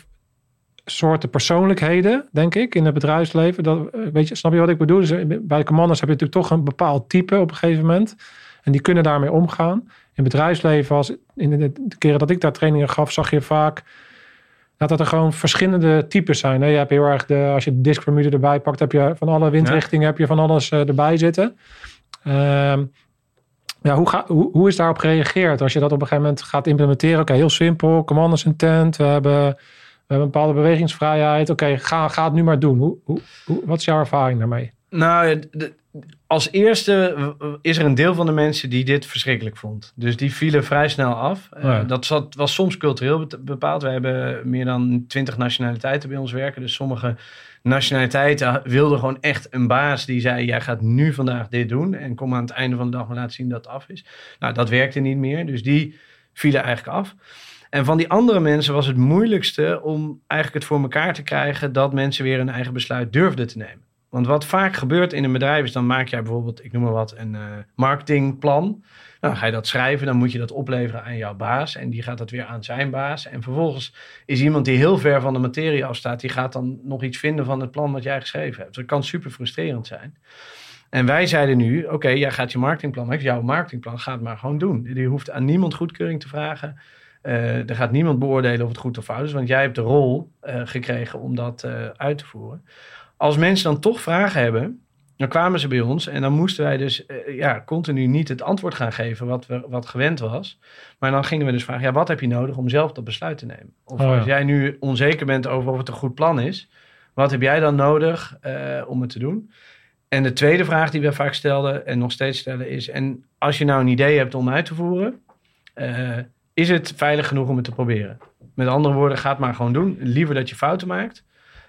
soorten persoonlijkheden, denk ik, in het bedrijfsleven. Dat, eh, weet je, snap je wat ik bedoel? Dus bij commanders heb je natuurlijk toch een bepaald type op een gegeven moment. En die kunnen daarmee omgaan. In het bedrijfsleven, als in de, keren dat ik daar trainingen gaf, zag je vaak dat er gewoon verschillende types zijn. Je hebt heel erg de, als je de diskvermude erbij pakt, heb je van alle windrichtingen heb je van alles uh, erbij zitten. Uh, ja, hoe, ga, hoe, hoe, is daarop gereageerd als je dat op een gegeven moment gaat implementeren? Oké, heel simpel, commanders intent, we hebben we hebben een bepaalde bewegingsvrijheid. Oké, ga, ga het nu maar doen. Hoe, hoe, hoe, wat is jouw ervaring daarmee?
Nou, als eerste is er een deel van de mensen die dit verschrikkelijk vond. Dus die vielen vrij snel af. Oh ja. dat zat, was soms cultureel bepaald. We hebben meer dan twintig nationaliteiten bij ons werken. Dus sommige nationaliteiten wilden gewoon echt een baas die zei: Jij gaat nu vandaag dit doen. En kom aan het einde van de dag maar laten zien dat het af is. Nou, dat werkte niet meer. Dus die vielen eigenlijk af. En van die andere mensen was het moeilijkste om eigenlijk het voor elkaar te krijgen dat mensen weer een eigen besluit durfden te nemen. Want wat vaak gebeurt in een bedrijf is dan maak jij bijvoorbeeld, ik noem maar wat, een uh, marketingplan. Nou, ga je dat schrijven, dan moet je dat opleveren aan jouw baas. En die gaat dat weer aan zijn baas. En vervolgens is iemand die heel ver van de materie afstaat, die gaat dan nog iets vinden van het plan wat jij geschreven hebt. Dat kan super frustrerend zijn. En wij zeiden nu, oké, jij gaat je marketingplan. Jouw marketingplan gaat maar gewoon doen. Je hoeft aan niemand goedkeuring te vragen. Uh, er gaat niemand beoordelen of het goed of fout is, want jij hebt de rol uh, gekregen om dat uh, uit te voeren. Als mensen dan toch vragen hebben, dan kwamen ze bij ons en dan moesten wij dus ja, continu niet het antwoord gaan geven wat, we, wat gewend was. Maar dan gingen we dus vragen, ja, wat heb je nodig om zelf dat besluit te nemen? Of oh, ja. als jij nu onzeker bent over of het een goed plan is, wat heb jij dan nodig om het te doen? En de tweede vraag die we vaak stelden en nog steeds stellen is: en als je nou een idee hebt om uit te voeren, is het veilig genoeg om het te proberen? Met andere woorden, ga het maar gewoon doen. Liever dat je fouten maakt.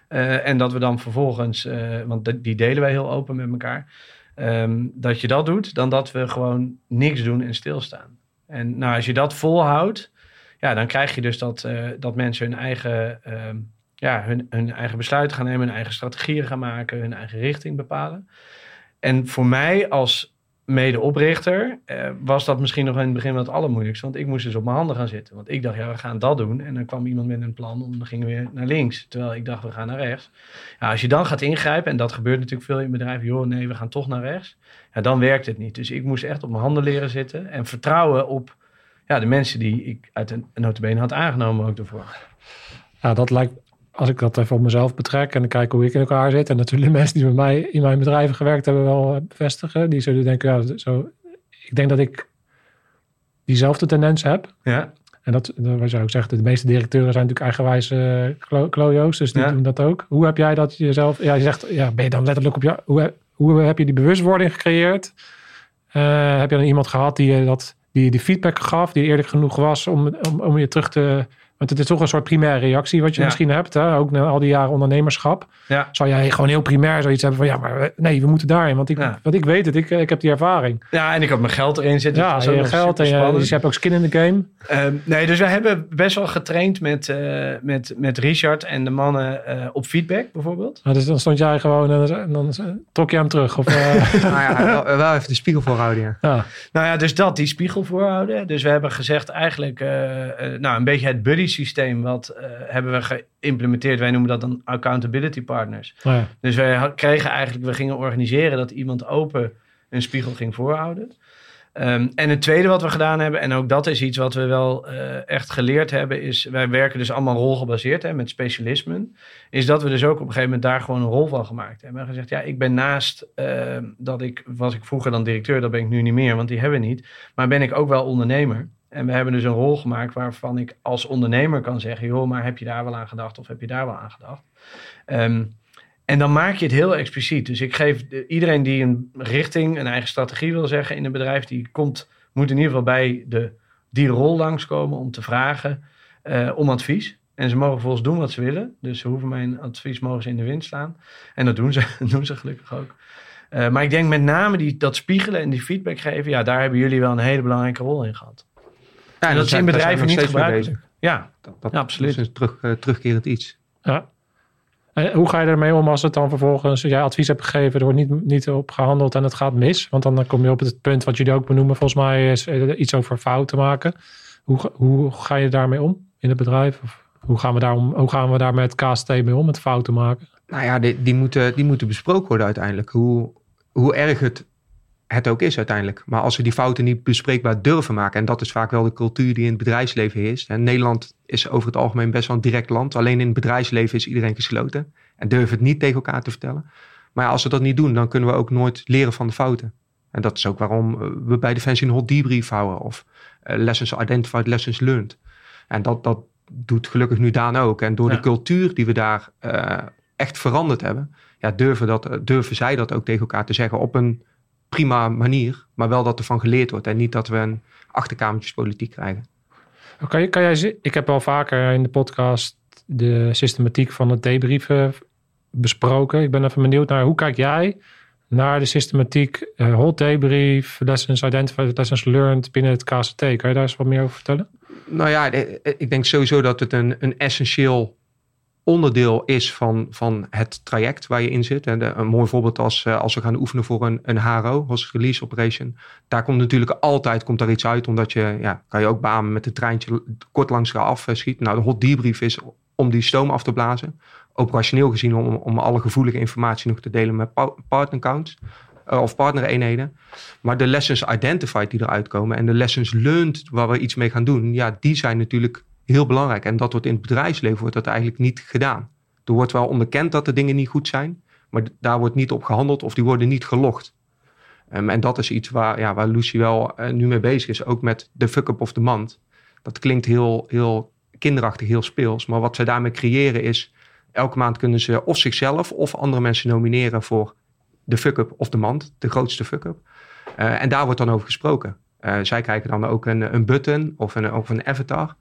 Uh, en dat we dan vervolgens, uh, want die delen wij heel open met elkaar, um, dat je dat doet, dan dat we gewoon niks doen en stilstaan. En nou, als je dat volhoudt, ja, dan krijg je dus dat, dat mensen hun eigen um, ja, hun, hun eigen besluiten gaan nemen, hun eigen strategieën gaan maken, hun eigen richting bepalen. En voor mij als medeoprichter eh, was dat misschien nog in het begin wat het allermoeilijkste. Want ik moest dus op mijn handen gaan zitten. Want ik dacht, ja, we gaan dat doen. En dan kwam iemand met een plan en dan gingen we weer naar links. Terwijl ik dacht, we gaan naar rechts. Ja, als je dan gaat ingrijpen, en dat gebeurt natuurlijk veel in bedrijven. joh, nee, we gaan toch naar rechts. Ja, dan werkt het niet. Dus ik moest echt op mijn handen leren zitten. En vertrouwen op ja, de mensen die ik uit een notabene had aangenomen ook ervoor.
Ja, dat lijkt als ik dat even op mezelf betrek en dan kijk hoe ik in elkaar zit. En natuurlijk de mensen die bij mij in mijn bedrijven gewerkt hebben wel bevestigen. Die zullen denken, ja, zo, ik denk dat ik diezelfde tendens heb.
Ja.
En dat, wat je ook zegt, de meeste directeuren zijn natuurlijk eigenwijze uh, klojo's. Dus die doen dat ook. Hoe heb jij dat jezelf, ja, je zegt, ja, ben je dan letterlijk op jou, hoe, hoe heb je die bewustwording gecreëerd? Uh, heb je dan iemand gehad die je dat, die, die feedback gaf, die eerlijk genoeg was om, om, om je terug te want het is toch een soort primaire reactie wat je misschien hebt. Hè? Ook na al die jaren ondernemerschap.
Ja.
Zou jij gewoon heel primair zoiets hebben van... ja, maar nee, we moeten daarin. Want ik, want ik weet het, ik, ik heb die ervaring.
Ja, en ik heb mijn geld erin zitten.
Ja, je geld en je, dus je hebt ook skin in de game.
Um, nee, dus we hebben best wel getraind met, uh, met, met Richard en de mannen uh, op feedback bijvoorbeeld.
Nou, dus dan stond jij gewoon en dan, dan trok je hem terug? Of, uh... [laughs]
nou ja, wel, wel, even de spiegel voorhouden, ja.
ja. Nou ja, dus dat, die spiegel voorhouden. Dus we hebben gezegd eigenlijk... nou, een beetje het buddy systeem wat uh, hebben we geïmplementeerd. Wij noemen dat dan accountability partners.
Oh ja.
Dus wij kregen eigenlijk, we gingen organiseren dat iemand open een spiegel ging voorhouden. Um, en het tweede wat we gedaan hebben, en ook dat is iets wat we wel uh, echt geleerd hebben, is wij werken dus allemaal rolgebaseerd hè, met specialismen. Is dat we dus ook op een gegeven moment daar gewoon een rol van gemaakt hebben. En gezegd, ja, ik ben naast uh, dat ik, was ik vroeger dan directeur, dat ben ik nu niet meer, want die hebben we niet. Maar ben ik ook wel ondernemer. En we hebben dus een rol gemaakt waarvan ik als ondernemer kan zeggen: joh, maar heb je daar wel aan gedacht of heb je daar wel aan gedacht? Um, en dan maak je het heel expliciet. Dus ik geef iedereen die een richting, een eigen strategie wil zeggen in een bedrijf, die komt, moet in ieder geval bij de, die rol langskomen om te vragen uh, om advies. En ze mogen volgens doen wat ze willen. Dus ze hoeven mijn advies mogen ze in de wind slaan. En dat doen ze, [laughs] doen ze gelukkig ook. Uh, maar ik denk met name die, dat spiegelen en die feedback geven, ja, daar hebben jullie wel een hele belangrijke rol in gehad. En dat is in bedrijven niet gebruikelijk. Ja, dat, dat, ja, absoluut.
Dat is een terug, uh, terugkerend iets.
Ja. En hoe ga je ermee om als het dan vervolgens jij advies hebt gegeven, er wordt niet, niet op gehandeld en het gaat mis? Want dan kom je op het punt wat jullie ook benoemen, volgens mij is eh, iets over fouten maken. Hoe, hoe ga je daarmee om in het bedrijf? Of hoe, gaan we daar om, hoe gaan we daar met KST mee om, met fouten maken?
Nou ja, die, die, moeten, die moeten besproken worden uiteindelijk. Hoe, hoe erg het het ook is uiteindelijk. Maar als we die fouten niet bespreekbaar durven maken, en dat is vaak wel de cultuur die in het bedrijfsleven heerst. En Nederland is over het algemeen best wel een direct land. Alleen in het bedrijfsleven is iedereen gesloten en durven het niet tegen elkaar te vertellen. Maar ja, als we dat niet doen, dan kunnen we ook nooit leren van de fouten. En dat is ook waarom eh, we bij Defensie een hot debrief houden of uh, lessons identified, lessons learned. En dat, dat doet gelukkig nu Daan ook. En door de cultuur die we daar uh, echt veranderd hebben, ja, durven, dat, durven zij dat ook tegen elkaar te zeggen op een prima manier, maar wel dat er van geleerd wordt en niet dat we een achterkamertjespolitiek krijgen.
Kan, kan jij, ik heb al vaker in de podcast de systematiek van het debriefen besproken. Ik ben even benieuwd naar hoe kijk jij naar de systematiek uh, hot debrief, lessons identified, lessons learned binnen het KCT. Kan je daar eens wat meer over vertellen?
Nou ja, ik denk sowieso dat het een, een essentieel onderdeel is van, van het traject waar je in zit. En een mooi voorbeeld als, eh, als we gaan oefenen voor een, een HRO, Host Release Operation. Daar komt natuurlijk altijd komt daar iets uit, omdat je, ja, kan je ook beamen met een treintje kort langs elkaar afschiet. Nou, de hot debrief is om die stoom af te blazen. Operationeel gezien om, om alle gevoelige informatie nog te delen met partnercounts uh, of partnereenheden. Maar de lessons identified die eruit komen en de lessons learned waar we iets mee gaan doen, ja, die zijn natuurlijk heel belangrijk. En dat wordt in het bedrijfsleven wordt dat eigenlijk niet gedaan. Er wordt wel onderkend dat de dingen niet goed zijn, maar daar wordt niet op gehandeld of die worden niet gelogd. Um, en dat is iets waar, ja, waar Lucy wel uh, nu mee bezig is, ook met de fuck-up of the month. Dat klinkt heel, heel kinderachtig, heel speels. Maar wat zij daarmee creëren is, elke maand kunnen ze of zichzelf of andere mensen nomineren voor de fuck-up of de mand, de grootste fuck-up. Uh, en daar wordt dan over gesproken. Uh, zij krijgen dan ook een, een button of een, of een avatar.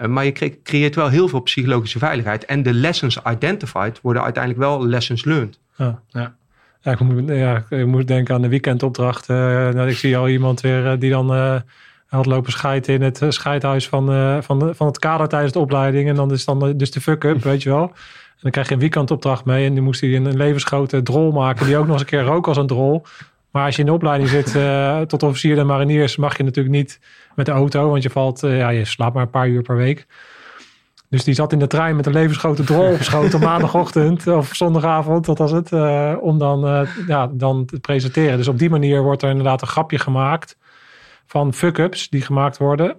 Uh, maar je creëert wel heel veel psychologische veiligheid. En de lessons identified worden uiteindelijk wel lessons learned.
Ja, ja. ja ik, moet, ja, ik moet denken aan de weekendopdracht. nou, ik zie al iemand weer die dan had lopen scheiden in het scheidhuis van, van, van het kader tijdens de opleiding. En dan is dan dus de fuck-up, weet je wel dan krijg je een weekendopdracht mee. En die moest hij een levensgrote drol maken. Die ook nog eens een keer rook als een drol. Maar als je in de opleiding zit uh, tot officier en mariniers, mag je natuurlijk niet met de auto. Want je valt, uh, ja, je slaapt maar een paar uur per week. Dus die zat in de trein met een levensgrote drol op schoot op [laughs] maandagochtend of zondagavond, dat was het, uh, om dan, ja, dan te presenteren. Dus op die manier wordt er inderdaad een grapje gemaakt van fuck-ups die gemaakt worden.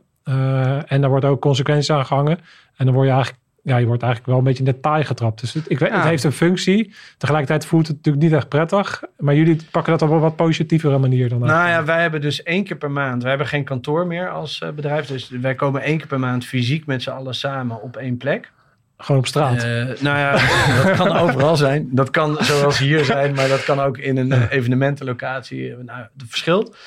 en daar wordt ook consequenties aan gehangen. En dan word je eigenlijk ja, je wordt eigenlijk wel een beetje in detail getrapt. Dus het, ik weet, het heeft een functie. Tegelijkertijd voelt het natuurlijk niet echt prettig. Maar jullie pakken dat op een wat positievere manier dan.
Nou ja, wij hebben dus één keer per maand. Wij hebben geen kantoor meer als uh, bedrijf. Dus wij komen één keer per maand fysiek met z'n allen samen op één plek.
Gewoon op straat? Uh,
nou ja, [laughs] dat kan overal zijn. Dat kan zoals hier zijn, maar dat kan ook in een uh, evenementenlocatie. Nou, dat verschilt.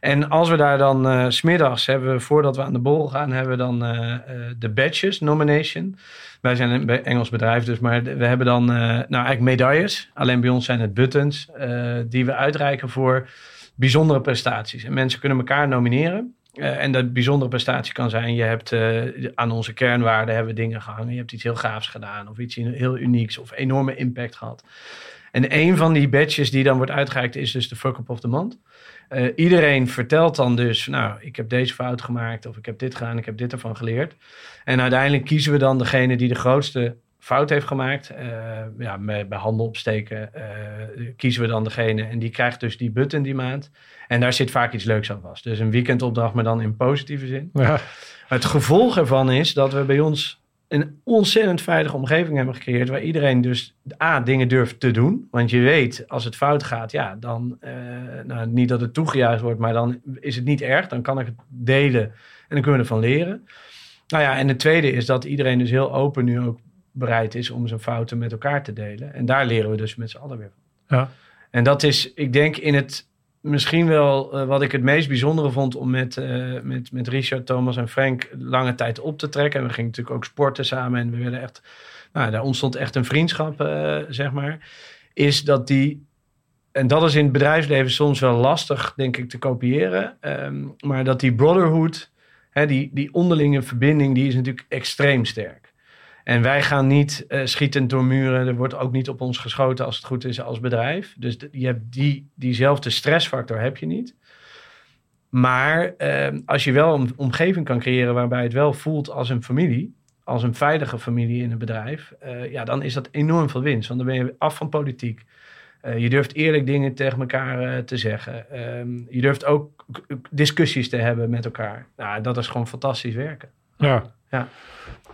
En als we daar dan uh, smiddags hebben, voordat we aan de borrel gaan, hebben we dan uh, uh, de badges nomination. Wij zijn een Engels bedrijf, dus maar we hebben dan nou eigenlijk medailles. Alleen bij ons zijn het buttons die we uitreiken voor bijzondere prestaties. En mensen kunnen elkaar nomineren. en dat bijzondere prestatie kan zijn, je hebt aan onze kernwaarden hebben dingen gehangen. Je hebt iets heel gaafs gedaan of iets heel unieks of enorme impact gehad. En een van die badges die dan wordt uitgereikt is dus de fuck up of the month. Uh, iedereen vertelt dan dus, nou, ik heb deze fout gemaakt of ik heb dit gedaan, ik heb dit ervan geleerd. En uiteindelijk kiezen we dan degene die de grootste fout heeft gemaakt. Uh, ja, met, bij handen opsteken uh, kiezen we dan degene en die krijgt dus die button die maand. En daar zit vaak iets leuks aan vast. Dus een weekendopdracht, maar dan in positieve zin. Ja. Het gevolg ervan is dat we bij ons een ontzettend veilige omgeving hebben gecreëerd. Waar iedereen dus A, dingen durft te doen. Want je weet, als het fout gaat, ja, dan, uh, nou, niet dat het toegejuicht wordt, maar dan is het niet erg. Dan kan ik het delen en dan kunnen we ervan leren. Nou ja, en het tweede is dat iedereen dus heel open nu ook bereid is om zijn fouten met elkaar te delen. En daar leren we dus met z'n allen weer van. Ja. En dat is, ik denk, in het misschien wel uh, wat ik het meest bijzondere vond om met, uh, met, met Richard, Thomas en Frank lange tijd op te trekken. En we gingen natuurlijk ook sporten samen en we werden echt, nou, daar ontstond echt een vriendschap, uh, zeg maar. Is dat die, en dat is in het bedrijfsleven soms wel lastig, denk ik, te kopiëren. Um, maar dat die brotherhood, hè, die, die onderlinge verbinding, die is natuurlijk extreem sterk. En wij gaan niet uh, schietend door muren. Er wordt ook niet op ons geschoten als het goed is als bedrijf. Dus je hebt die, diezelfde stressfactor heb je niet. Maar uh, als je wel een omgeving kan creëren waarbij het wel voelt als een familie, als een veilige familie in een bedrijf, uh, ja, dan is dat enorm veel winst. Want dan ben je af van politiek. Uh, je durft eerlijk dingen tegen elkaar te zeggen. Um, je durft ook discussies te hebben met elkaar. Nou, dat is gewoon fantastisch werken.
Ja. ja.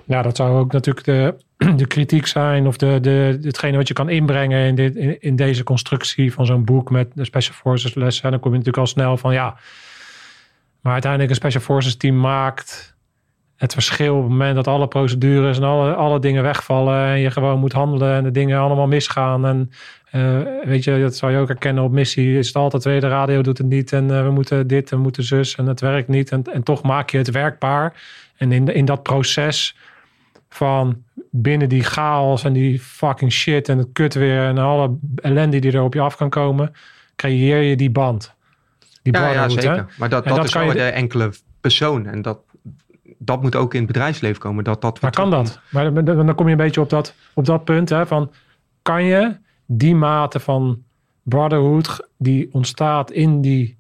Ja, dat zou ook natuurlijk de, [clears throat] de kritiek zijn of de, de, hetgene wat je kan inbrengen in, dit, in, deze constructie van zo'n boek met de Special Forces lessen. En dan kom je natuurlijk al snel van ja, maar uiteindelijk een Special Forces team maakt het verschil op het moment dat alle procedures en alle, alle dingen wegvallen en je gewoon moet handelen en de dingen allemaal misgaan. En uh, weet je, dat zou je ook herkennen op missie. Is het altijd weer de radio doet het niet en uh, we moeten dit en we moeten zus en het werkt niet. En, en toch maak je het werkbaar. En in, in dat proces van binnen die chaos en die fucking shit en het kut weer en alle ellende die er op je af kan komen, creëer je die band.
Die ja, ja, zeker. Maar dat, dat, is wel de enkele persoon. En dat, dat moet ook in het bedrijfsleven komen. Dat, dat
maar kan dat? Maar dan, dan kom je een beetje op dat, op dat punt hè, van... kan je die mate van brotherhood die ontstaat in die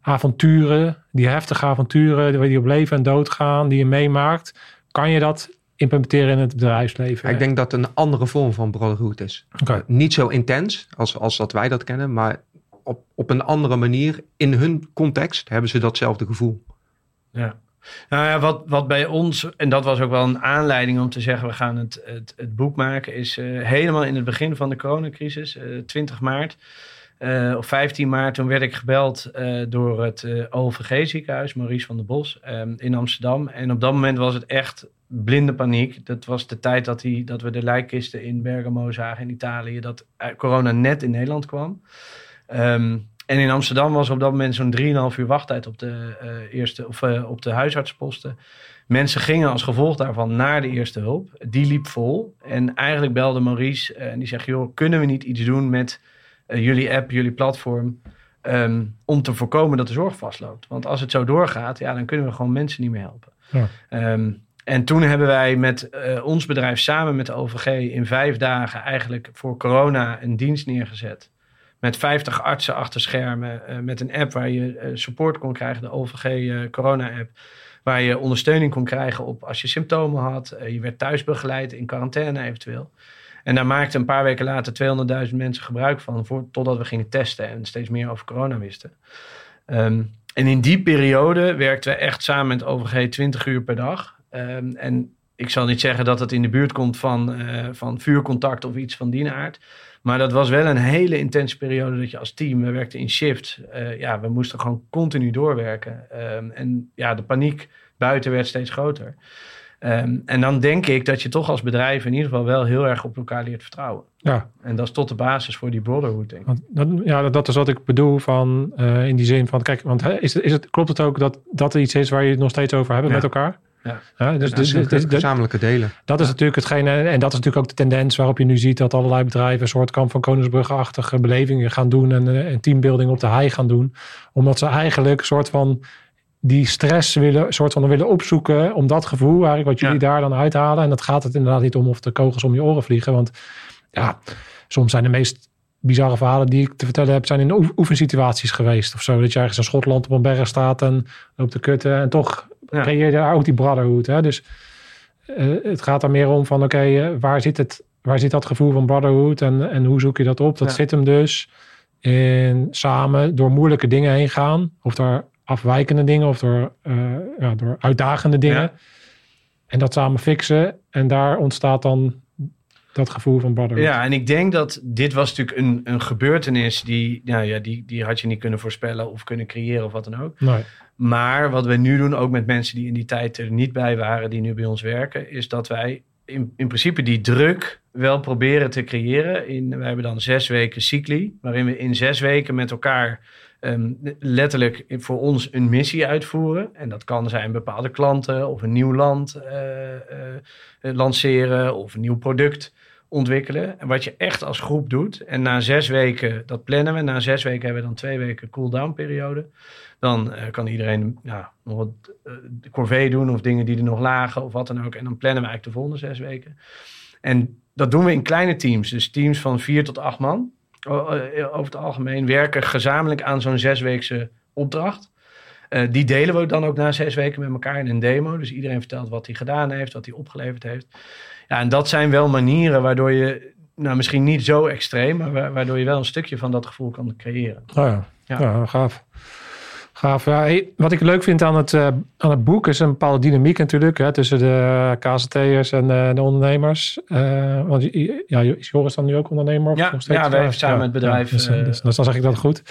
avonturen... die heftige avonturen die op leven en dood gaan... die je meemaakt, kan je dat implementeren in het bedrijfsleven?
Ik denk dat het een andere vorm van brotherhood is.
Oké.
Niet zo intens als, als dat wij dat kennen, maar op, op een andere manier in hun context hebben ze datzelfde gevoel.
Ja. Nou ja, wat, wat bij ons, en dat was ook wel een aanleiding om te zeggen: we gaan het, het, het boek maken, is eh, helemaal in het begin van de coronacrisis, eh 20 maart. eh, of 15 maart, toen werd ik gebeld eh, door het eh, OVG ziekenhuis, Maurice van der Bos, eh, in Amsterdam. En op dat moment was het echt blinde paniek. Dat was de tijd dat, die, dat we de lijkkisten in Bergamo zagen in Italië, dat corona net in Nederland kwam. Ehm, en in Amsterdam was op dat moment zo'n 3,5 uur wachttijd op de, eh, eerste, of, eh, op de huisartsposten. Mensen gingen als gevolg daarvan naar de eerste hulp. Die liep vol. En eigenlijk belde Maurice eh, en die zegt: joh, kunnen we niet iets doen met jullie app, jullie platform, ehm, om te voorkomen dat de zorg vastloopt? Want als het zo doorgaat, ja, dan kunnen we gewoon mensen niet meer helpen.
Ja.
Ehm, en toen hebben wij met eh, ons bedrijf samen met de OVG in vijf dagen eigenlijk voor corona een dienst neergezet. Met 50 artsen achter schermen. eh, met een app waar je eh, support kon krijgen, de OVG corona-app. Waar je ondersteuning kon krijgen op als je symptomen had. Je werd thuis begeleid, in quarantaine eventueel. En daar maakten een paar weken later 200.000 mensen gebruik van. Voor, totdat we gingen testen en steeds meer over corona wisten. Ehm, en in die periode werkten we echt samen met OVG 20 uur per dag. Ehm, en ik zal niet zeggen dat het in de buurt komt van, eh, van vuurcontact of iets van die aard. Maar dat was wel een hele intense periode dat je als team, we werkten in shift. eh, ja, we moesten gewoon continu doorwerken. Ehm, en ja, de paniek buiten werd steeds groter. Ehm, en dan denk ik dat je toch als bedrijf in ieder geval wel heel erg op elkaar leert vertrouwen.
Ja,
En dat is tot de basis voor die brotherhood, denk ik.
want dat, ja, dat is wat ik bedoel van eh, in die zin van, kijk, want is het, is het, klopt het ook dat dat er iets is waar je het nog steeds over hebben
Ja.
met elkaar?
Ja.
dus, dus,
zulke
dus- dus-
gezamenlijke delen.
dat is natuurlijk hetgene, en dat is natuurlijk ook de tendens waarop je nu ziet dat allerlei bedrijven een soort kamp van Koningsbrugge-achtige belevingen gaan doen en, eh, en teambuilding op de hei gaan doen. Omdat ze eigenlijk een soort van die stress willen, soort van willen opzoeken om dat gevoel eigenlijk wat jullie daar dan uithalen. En dat gaat het inderdaad niet om of de kogels om je oren vliegen. Want ja, soms zijn de meest bizarre verhalen die ik te vertellen heb, zijn in oef- oefensituaties geweest. Of zo, dat je ergens in Schotland op een berg staat en loopt te kutten. En toch
Ja.
creëer je daar ook die brotherhood. Hè? Dus eh, het gaat er meer om van, oké, eh, waar zit het? Waar zit dat gevoel van brotherhood en, en hoe zoek je dat op? Dat
Ja.
zit hem dus in samen door moeilijke dingen heen gaan. Of door afwijkende dingen of door, eh, ja, door uitdagende dingen. En dat samen fixen. En daar ontstaat dan dat gevoel van brotherhood.
Ja, en ik denk dat dit was natuurlijk een, een gebeurtenis die, nou ja, die, die had je niet kunnen voorspellen of kunnen creëren of wat dan ook.
Nee.
Maar wat we nu doen, ook met mensen die in die tijd er niet bij waren, die nu bij ons werken, is dat wij in, in principe die druk wel proberen te creëren. In, wij hebben dan zes weken cycli, waarin we in zes weken met elkaar ehm, letterlijk voor ons een missie uitvoeren. En dat kan zijn bepaalde klanten of een nieuw land eh, eh, lanceren of een nieuw product ontwikkelen. En wat je echt als groep doet. En na zes weken, dat plannen we. Na zes weken hebben we dan twee weken cool-down periode. Dan eh, kan iedereen ja, nog wat uh, corvée doen of dingen die er nog lagen of wat dan ook. En dan plannen we eigenlijk de volgende zes weken. En dat doen we in kleine teams. Dus teams van vier tot acht man. Over het algemeen werken gezamenlijk aan zo'n zesweekse opdracht. Uh, die delen we dan ook na zes weken met elkaar in een demo. Dus iedereen vertelt wat hij gedaan heeft, wat hij opgeleverd heeft. Ja, en dat zijn wel manieren waardoor je, nou misschien niet zo extreem, maar waardoor je wel een stukje van dat gevoel kan creëren.
Oh ja, ja. ja gaaf. Gaaf. Ja, wat ik leuk vind aan het, uh, aan het boek is een bepaalde dynamiek natuurlijk hè, tussen de KZT'ers en uh, de ondernemers. Uh, want ja, is Joris dan nu ook ondernemer? Of
ja,
nog steeds?
ja, wij samen ja, het bedrijf.
Ja, dus, dus, dus, dan zeg ik dat goed.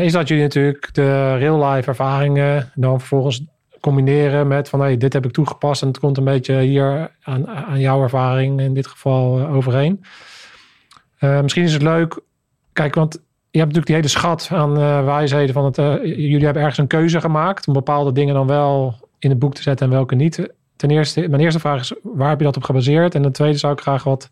Is dat jullie natuurlijk de real-life ervaringen dan vervolgens combineren met van hey, dit heb ik toegepast en het komt een beetje hier aan, aan jouw ervaring in dit geval overheen. Uh, misschien is het leuk, kijk, want je hebt natuurlijk die hele schat aan uh, wijsheden van het. jullie hebben ergens een keuze gemaakt om bepaalde dingen dan wel in het boek te zetten en welke niet. Ten eerste, mijn eerste vraag is, waar heb je dat op gebaseerd? En ten tweede zou ik graag wat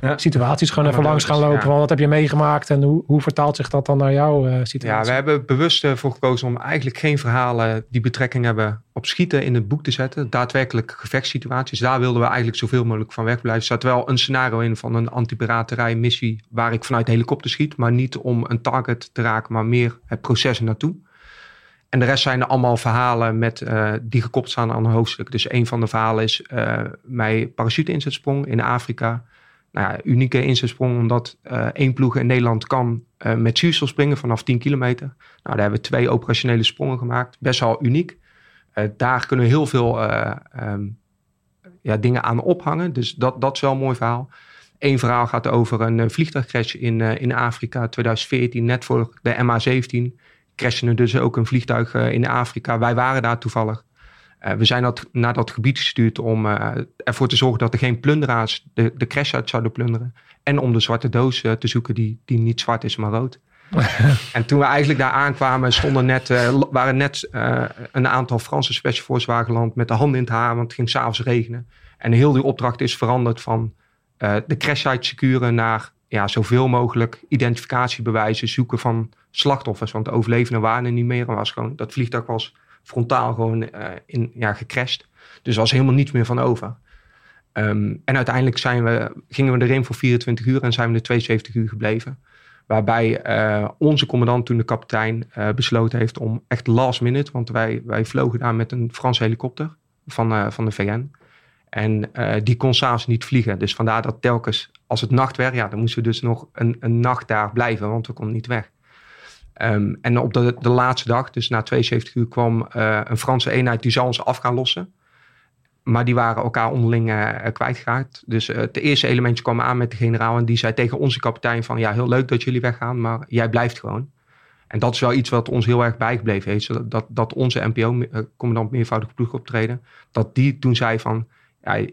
ja. situaties gewoon even langs gaan lopen. Wat heb je meegemaakt en hoe, hoe vertaalt zich dat dan naar jouw uh, situatie?
Ja, we hebben bewust ervoor gekozen om eigenlijk geen verhalen die betrekking hebben op schieten in het boek te zetten. Daadwerkelijk gevechtssituaties. Daar wilden we eigenlijk zoveel mogelijk van wegblijven. Er staat wel een scenario in van een antipiraterij missie waar ik vanuit de helikopter schiet. Maar niet om een target te raken, maar meer het proces naartoe. En de rest zijn er allemaal verhalen met, uh, die gekoppeld staan aan een hoofdstuk. Dus een van de verhalen is uh, mijn parachute-inzetsprong in Afrika. Nou unieke inzetsprong omdat uh, één ploeg in Nederland kan met zuurstof springen vanaf 10 kilometer. Nou, daar hebben we twee operationele sprongen gemaakt. Best wel uniek. daar kunnen we heel veel um, ja, dingen aan ophangen. Dus dat, dat is wel een mooi verhaal. Eén verhaal gaat over een vliegtuigcrash in, in Afrika 2014, net voor de MH17 crashte dus ook een vliegtuig in Afrika. Wij waren daar toevallig. Uh, we zijn dat, naar dat gebied gestuurd om uh, ervoor te zorgen dat er geen plunderaars de, de crash uit zouden plunderen. En om de zwarte doos te zoeken die, die niet zwart is, maar rood. [laughs] en toen we eigenlijk daar aankwamen, stonden net, waren net een aantal Franse Special Force wagenland met de handen in het haar, want het ging s'avonds regenen. En heel die opdracht is veranderd van de crashsite securen naar ja, zoveel mogelijk identificatiebewijzen zoeken van slachtoffers. Want de overlevenden waren er niet meer. En was gewoon, dat vliegtuig was frontaal gewoon uh, in, ja, gecrashed. Dus er was helemaal niets meer van over. Um, en uiteindelijk zijn we, gingen we erin voor 24 uur en zijn we er 72 uur gebleven. Waarbij uh, onze commandant, toen de kapitein, uh, besloten heeft om echt last minute. Want wij, wij vlogen daar met een Franse helikopter van, van de VN. En die kon s'avonds niet vliegen. Dus vandaar dat telkens, als het nacht werd, ja, dan moesten we dus nog een, een nacht daar blijven. Want we konden niet weg. Um, en op de, de, laatste dag, dus na 72 uur, kwam uh, een Franse eenheid die zou ons af gaan lossen. Maar die waren elkaar onderling uh, kwijtgeraakt. Dus uh, het eerste elementje kwam aan met de generaal en die zei tegen onze kapitein van... ja, heel leuk dat jullie weggaan, maar jij blijft gewoon. En dat is wel iets wat ons heel erg bijgebleven heeft. Dat, dat, onze NPO-commandant meervoudig ploegoptreden... dat die toen zei van... Ja,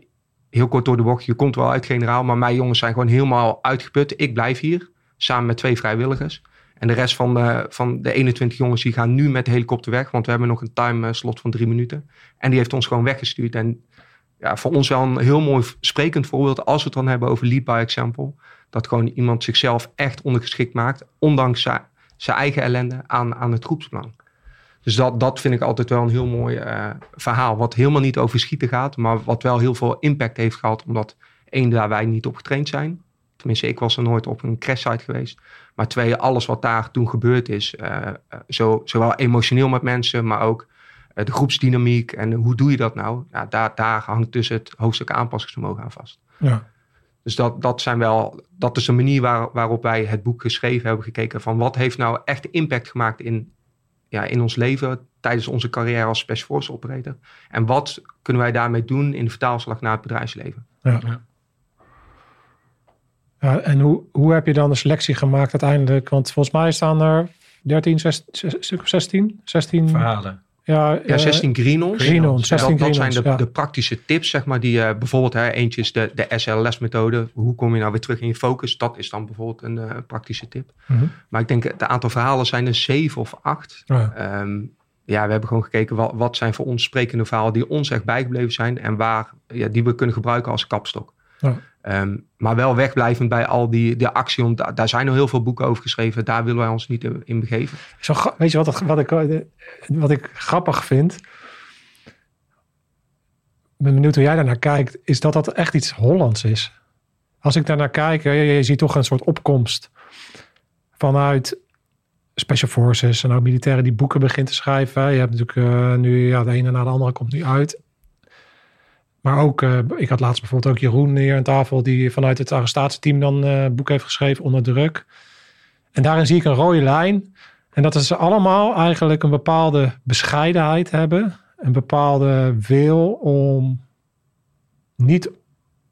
heel kort door de bocht, je komt wel uit generaal... maar mijn jongens zijn gewoon helemaal uitgeput. Ik blijf hier, samen met twee vrijwilligers... En de rest van van de 21 jongens die gaan nu met de helikopter weg. Want we hebben nog een time slot van drie minuten. En die heeft ons gewoon weggestuurd. En ja, voor ons wel een heel mooi sprekend voorbeeld. Als we het dan hebben over lead by example. Dat gewoon iemand zichzelf echt ondergeschikt maakt. Ondanks zijn eigen ellende aan, aan het groepsbelang. Dus dat, dat vind ik altijd wel een heel mooi uh, verhaal. Wat helemaal niet over schieten gaat. Maar wat wel heel veel impact heeft gehad. Omdat één, daar wij niet op getraind zijn. Tenminste, ik was er nooit op een crash site geweest. Maar twee, alles wat daar toen gebeurd is, uh, zo, zowel emotioneel met mensen, maar ook uh, de groepsdynamiek en hoe doe je dat nou? Ja, daar, daar hangt dus het hoofdstuk aanpassingsvermogen aan vast.
Ja.
Dus dat, dat, zijn wel, dat is de manier waar, waarop wij het boek geschreven hebben, gekeken van wat heeft nou echt impact gemaakt in, ja, in ons leven tijdens onze carrière als Special Force operator. En wat kunnen wij daarmee doen in de vertaalslag naar het bedrijfsleven?
Ja. ja. Ja, en hoe, hoe heb je dan de selectie gemaakt uiteindelijk? Want volgens mij staan er 13, 16, 16, 16
verhalen.
Ja, ja 16 uh, greenons.
greenons 16
dat, dat zijn de,
ja.
de, praktische tips, zeg maar, die uh, bijvoorbeeld, hè, eentje is de, de SLS-methode. Hoe kom je nou weer terug in je focus? Dat is dan bijvoorbeeld een uh, praktische tip.
Mm -hmm.
Maar ik denk, het aantal verhalen zijn er zeven of acht.
Ja.
Um, ja, we hebben gewoon gekeken wat, wat zijn voor ons sprekende verhalen die ons echt bijgebleven zijn en waar ja, die we kunnen gebruiken als kapstok.
Ja.
Um, maar wel wegblijvend bij al die de actie. Want daar zijn al heel veel boeken over geschreven. Daar willen wij ons niet in begeven.
Zo, weet je wat, wat, ik, wat ik grappig vind? Ik ben benieuwd hoe jij daarnaar kijkt. Is dat dat echt iets Hollands is? Als ik daarnaar kijk, je, je ziet toch een soort opkomst vanuit Special Forces en ook militairen die boeken begint te schrijven. Je hebt natuurlijk uh, nu, ja, de ene na de andere komt nu uit. Maar ook, uh, ik had laatst bijvoorbeeld ook Jeroen hier aan tafel, die vanuit het arrestatieteam dan uh, boek heeft geschreven onder druk. En daarin zie ik een rode lijn. En dat ze allemaal eigenlijk een bepaalde bescheidenheid hebben. Een bepaalde wil om niet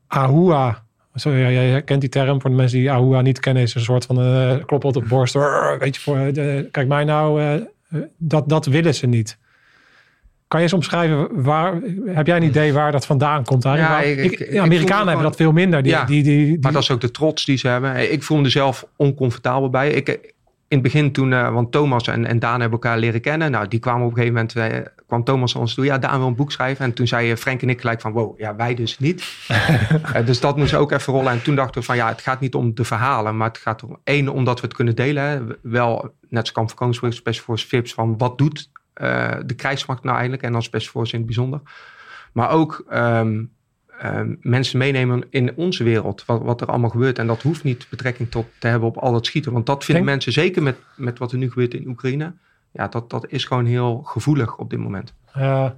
Ahua. Ja, jij kent die term voor de mensen die Ahua niet kennen. Is een soort van uh, op de borst. Weet je, voor, kijk mij nou, dat, dat willen ze niet. Kan je eens omschrijven, waar, heb jij een idee waar dat vandaan komt?
Ja,
waar,
ik, ik,
ik, Amerikanen hebben gewoon, dat veel minder. Die,
ja,
die, die, die,
maar dat is ook de trots die ze hebben. Ik voel me zelf oncomfortabel bij. Ik, in het begin toen, uh, want Thomas en, en Daan hebben elkaar leren kennen. Nou, die kwamen op een gegeven moment, uh, kwam Thomas ons toe. Ja, Daan wil een boek schrijven. En toen zei Frank en ik gelijk van, wow, ja, wij dus niet. [laughs] dus dat moest ook even rollen. En toen dachten we van, ja, het gaat niet om de verhalen. Maar het gaat om, één, omdat we het kunnen delen. Hè. Wel, net als Kamp van Koningsbrug, Special Force Vips, van wat doet de krijgsmacht nou eigenlijk? En Special Force in het bijzonder. Maar ook... Ehm, Ehm, mensen meenemen in onze wereld, wat, wat, er allemaal gebeurt. En dat hoeft niet betrekking tot te hebben op al dat schieten. Want dat vinden mensen, zeker met, met wat er nu gebeurt in Oekraïne, ja, dat, dat is gewoon heel gevoelig op dit moment.
Uh,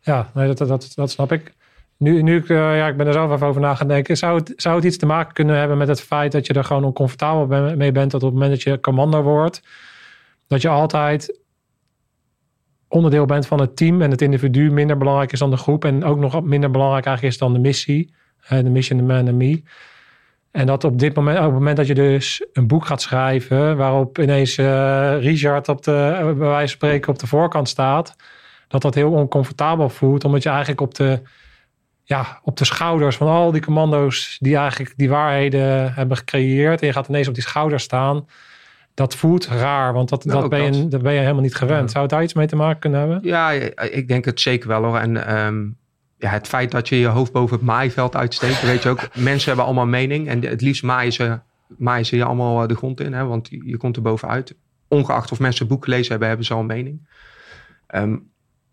ja, nee, dat, dat, dat snap ik. Nu, nu ik, uh, ja, ik ben er zelf even over na gaan denken. Zou het, zou het iets te maken kunnen hebben met het feit dat je er gewoon oncomfortabel mee bent? Dat op het moment dat je commando wordt, dat je altijd onderdeel bent van het team en het individu minder belangrijk is dan de groep. En ook nog minder belangrijk eigenlijk is dan de missie. De mission, the man and me. En dat op dit moment, op het moment dat je dus een boek gaat schrijven, waarop ineens uh, Richard op de, wijze van spreken op de voorkant staat, dat dat heel oncomfortabel voelt, omdat je eigenlijk op de, ja, op de schouders van al die commando's die eigenlijk die waarheden hebben gecreëerd, en je gaat ineens op die schouders staan, dat voelt raar, want dat, nou, dat, ben je, dat ben je helemaal niet gewend. Zou het daar iets mee te maken kunnen hebben?
Ja, ik denk het zeker wel hoor. En ehm, ja, het feit dat je je hoofd boven het maaiveld uitsteekt, weet je ook, [laughs] mensen hebben allemaal mening en het liefst maaien ze, maaien ze je allemaal eh, de grond in, hè, want je, komt er bovenuit. Ongeacht of mensen boek gelezen hebben, hebben ze al een mening. Ehm,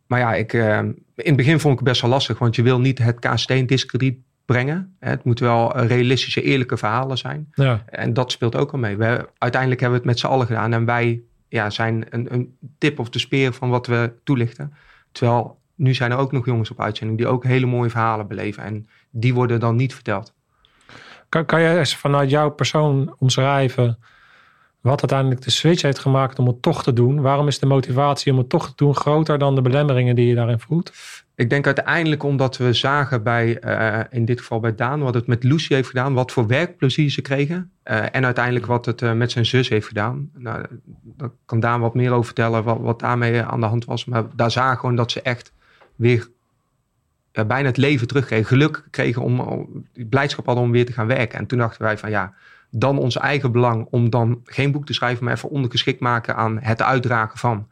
maar ja, ik, ehm, in het begin vond ik het best wel lastig, want je wil niet het KST in discrediet brengen. Het moet wel realistische, eerlijke verhalen zijn. Ja. En dat speelt ook al mee. We, uiteindelijk hebben we het met z'n allen gedaan. En wij ja, zijn een, een tip of de speer van wat we toelichten. Terwijl nu zijn er ook nog jongens op uitzending die ook hele mooie verhalen beleven. En die worden dan niet verteld.
Kan, kan je eens vanuit jouw persoon omschrijven wat uiteindelijk de switch heeft gemaakt om het toch te doen? Waarom is de motivatie om het toch te doen groter dan de belemmeringen die je daarin voelt?
Ik denk uiteindelijk omdat we zagen bij, uh, in dit geval bij Daan, wat het met Lucy heeft gedaan, wat voor werkplezier ze kregen. Uh, en uiteindelijk wat het uh, met zijn zus heeft gedaan. Nou, daar kan Daan wat meer over vertellen, wat, daarmee aan de hand was. Maar daar zagen we gewoon dat ze echt weer bijna het leven terugkregen. Geluk kregen om, om, blijdschap hadden om weer te gaan werken. En toen dachten wij van ja, dan ons eigen belang om dan geen boek te schrijven, maar even ondergeschikt maken aan het uitdragen van.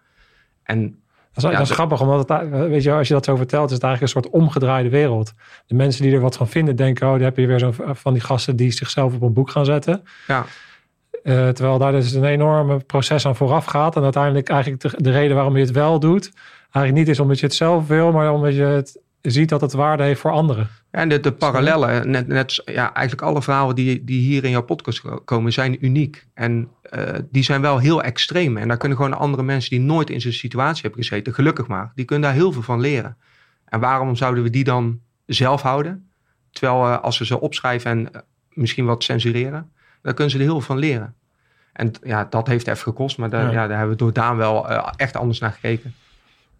En dat is, ja, dat is grappig, omdat het, weet je, als je dat zo vertelt, is het eigenlijk een soort omgedraaide wereld. De mensen die er wat van vinden, denken, oh, dan heb je weer zo van die gasten die zichzelf op een boek gaan zetten. Ja. Uh, terwijl daar dus een enorme proces aan vooraf gaat. En uiteindelijk eigenlijk de, de, reden waarom je het wel doet, eigenlijk niet is omdat je het zelf wil, maar omdat je het ziet dat het waarde heeft voor anderen.
En de, de parallellen, net, net ja, eigenlijk alle verhalen die, die hier in jouw podcast komen, zijn uniek. En uh, die zijn wel heel extreem. En daar kunnen gewoon andere mensen die nooit in zo'n situatie hebben gezeten, gelukkig maar, die kunnen daar heel veel van leren. En waarom zouden we die dan zelf houden? Terwijl uh, als we ze opschrijven en uh, misschien wat censureren, dan kunnen ze er heel veel van leren. En ja, dat heeft even gekost, maar daar, ja. ja daar hebben we door Daan wel echt anders naar gekeken.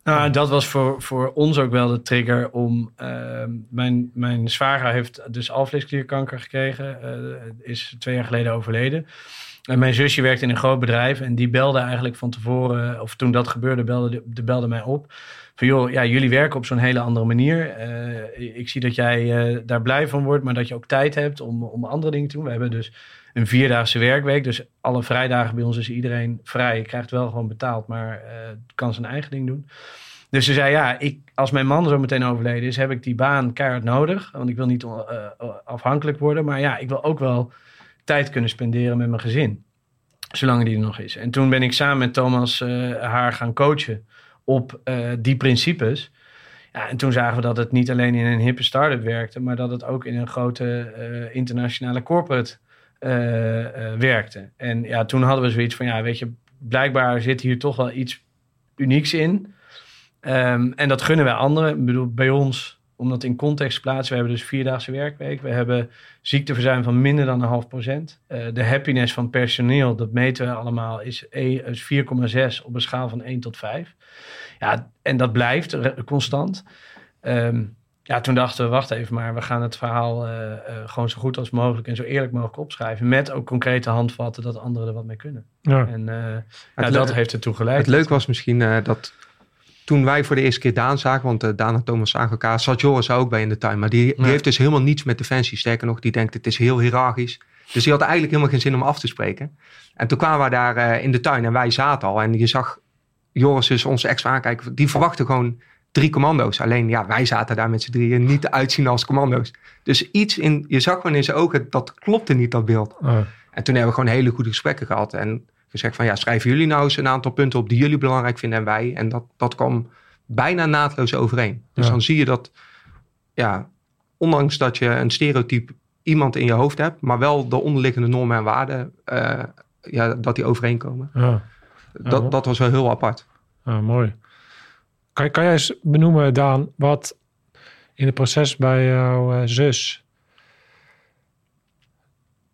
Nou, dat was voor, voor ons ook wel de trigger om. Uh, mijn, mijn zwager heeft dus alvleesklierkanker gekregen, uh, is twee jaar geleden overleden. En mijn zusje werkt in een groot bedrijf en die belde eigenlijk van tevoren, of toen dat gebeurde, belde, de, belde mij op. Van joh, ja, jullie werken op zo'n hele andere manier. Uh, ik zie dat jij daar blij van wordt, maar dat je ook tijd hebt om, om andere dingen te doen. We hebben dus een vierdaagse werkweek. Dus alle vrijdagen bij ons is iedereen vrij. Je krijgt wel gewoon betaald, maar uh, kan zijn eigen ding doen. Dus ze zei, ja, ik, als mijn man zo meteen overleden is, heb ik die baan keihard nodig. Want ik wil niet uh, afhankelijk worden. Maar ja, ik wil ook wel tijd kunnen spenderen met mijn gezin. Zolang die er nog is. En toen ben ik samen met Thomas haar gaan coachen op die principes. Ja, en toen zagen we dat het niet alleen in een hippe start-up werkte, maar dat het ook in een grote internationale corporate werkte. En ja, toen hadden we zoiets van, ja, weet je, blijkbaar zit hier toch wel iets unieks in. Um, en dat gunnen wij anderen. Ik bedoel, bij ons, om dat in context te plaatsen, we hebben dus vierdaagse werkweek. We hebben ziekteverzuim van minder dan een half procent. Uh, de happiness van personeel, dat meten we allemaal, is, is 4,6 op een schaal van 1 tot 5. Ja, en dat blijft constant. Um, ja, toen dachten we, wacht even maar, we gaan het verhaal uh, uh, gewoon zo goed als mogelijk en zo eerlijk mogelijk opschrijven. Met ook concrete handvatten dat anderen er wat mee kunnen. Ja. En uh, dat heeft ertoe geleid.
Het leuk was misschien dat toen wij voor de eerste keer Daan zagen, want Daan en Thomas zagen elkaar, zat Joris ook bij in de tuin. Maar die, die heeft dus helemaal niets met defensie. Sterker nog, die denkt het is heel hiërarchisch. Dus die had eigenlijk helemaal geen zin om af te spreken. En toen kwamen we daar in de tuin en wij zaten al. En je zag Joris is onze ex-aankijker, die verwachtte gewoon drie commando's. Alleen ja, wij zaten daar met z'n drieën niet te uitzien als commando's. Dus iets in, je zag gewoon in zijn ogen, dat klopte niet, dat beeld.
Oh.
En toen hebben we gewoon hele goede gesprekken gehad. En gezegd van ja, schrijven jullie nou eens een aantal punten op die jullie belangrijk vinden en wij. En dat, dat kwam bijna naadloos overeen. Dus
Ja.
dan zie je dat, ja, ondanks dat je een stereotype iemand in je hoofd hebt, maar wel de onderliggende normen en waarden, eh, ja, dat die overeenkomen.
Ja.
Dat, dat was wel heel apart.
Ah, mooi. Kan, kan jij eens benoemen, Daan, wat in het proces bij jouw eh, zus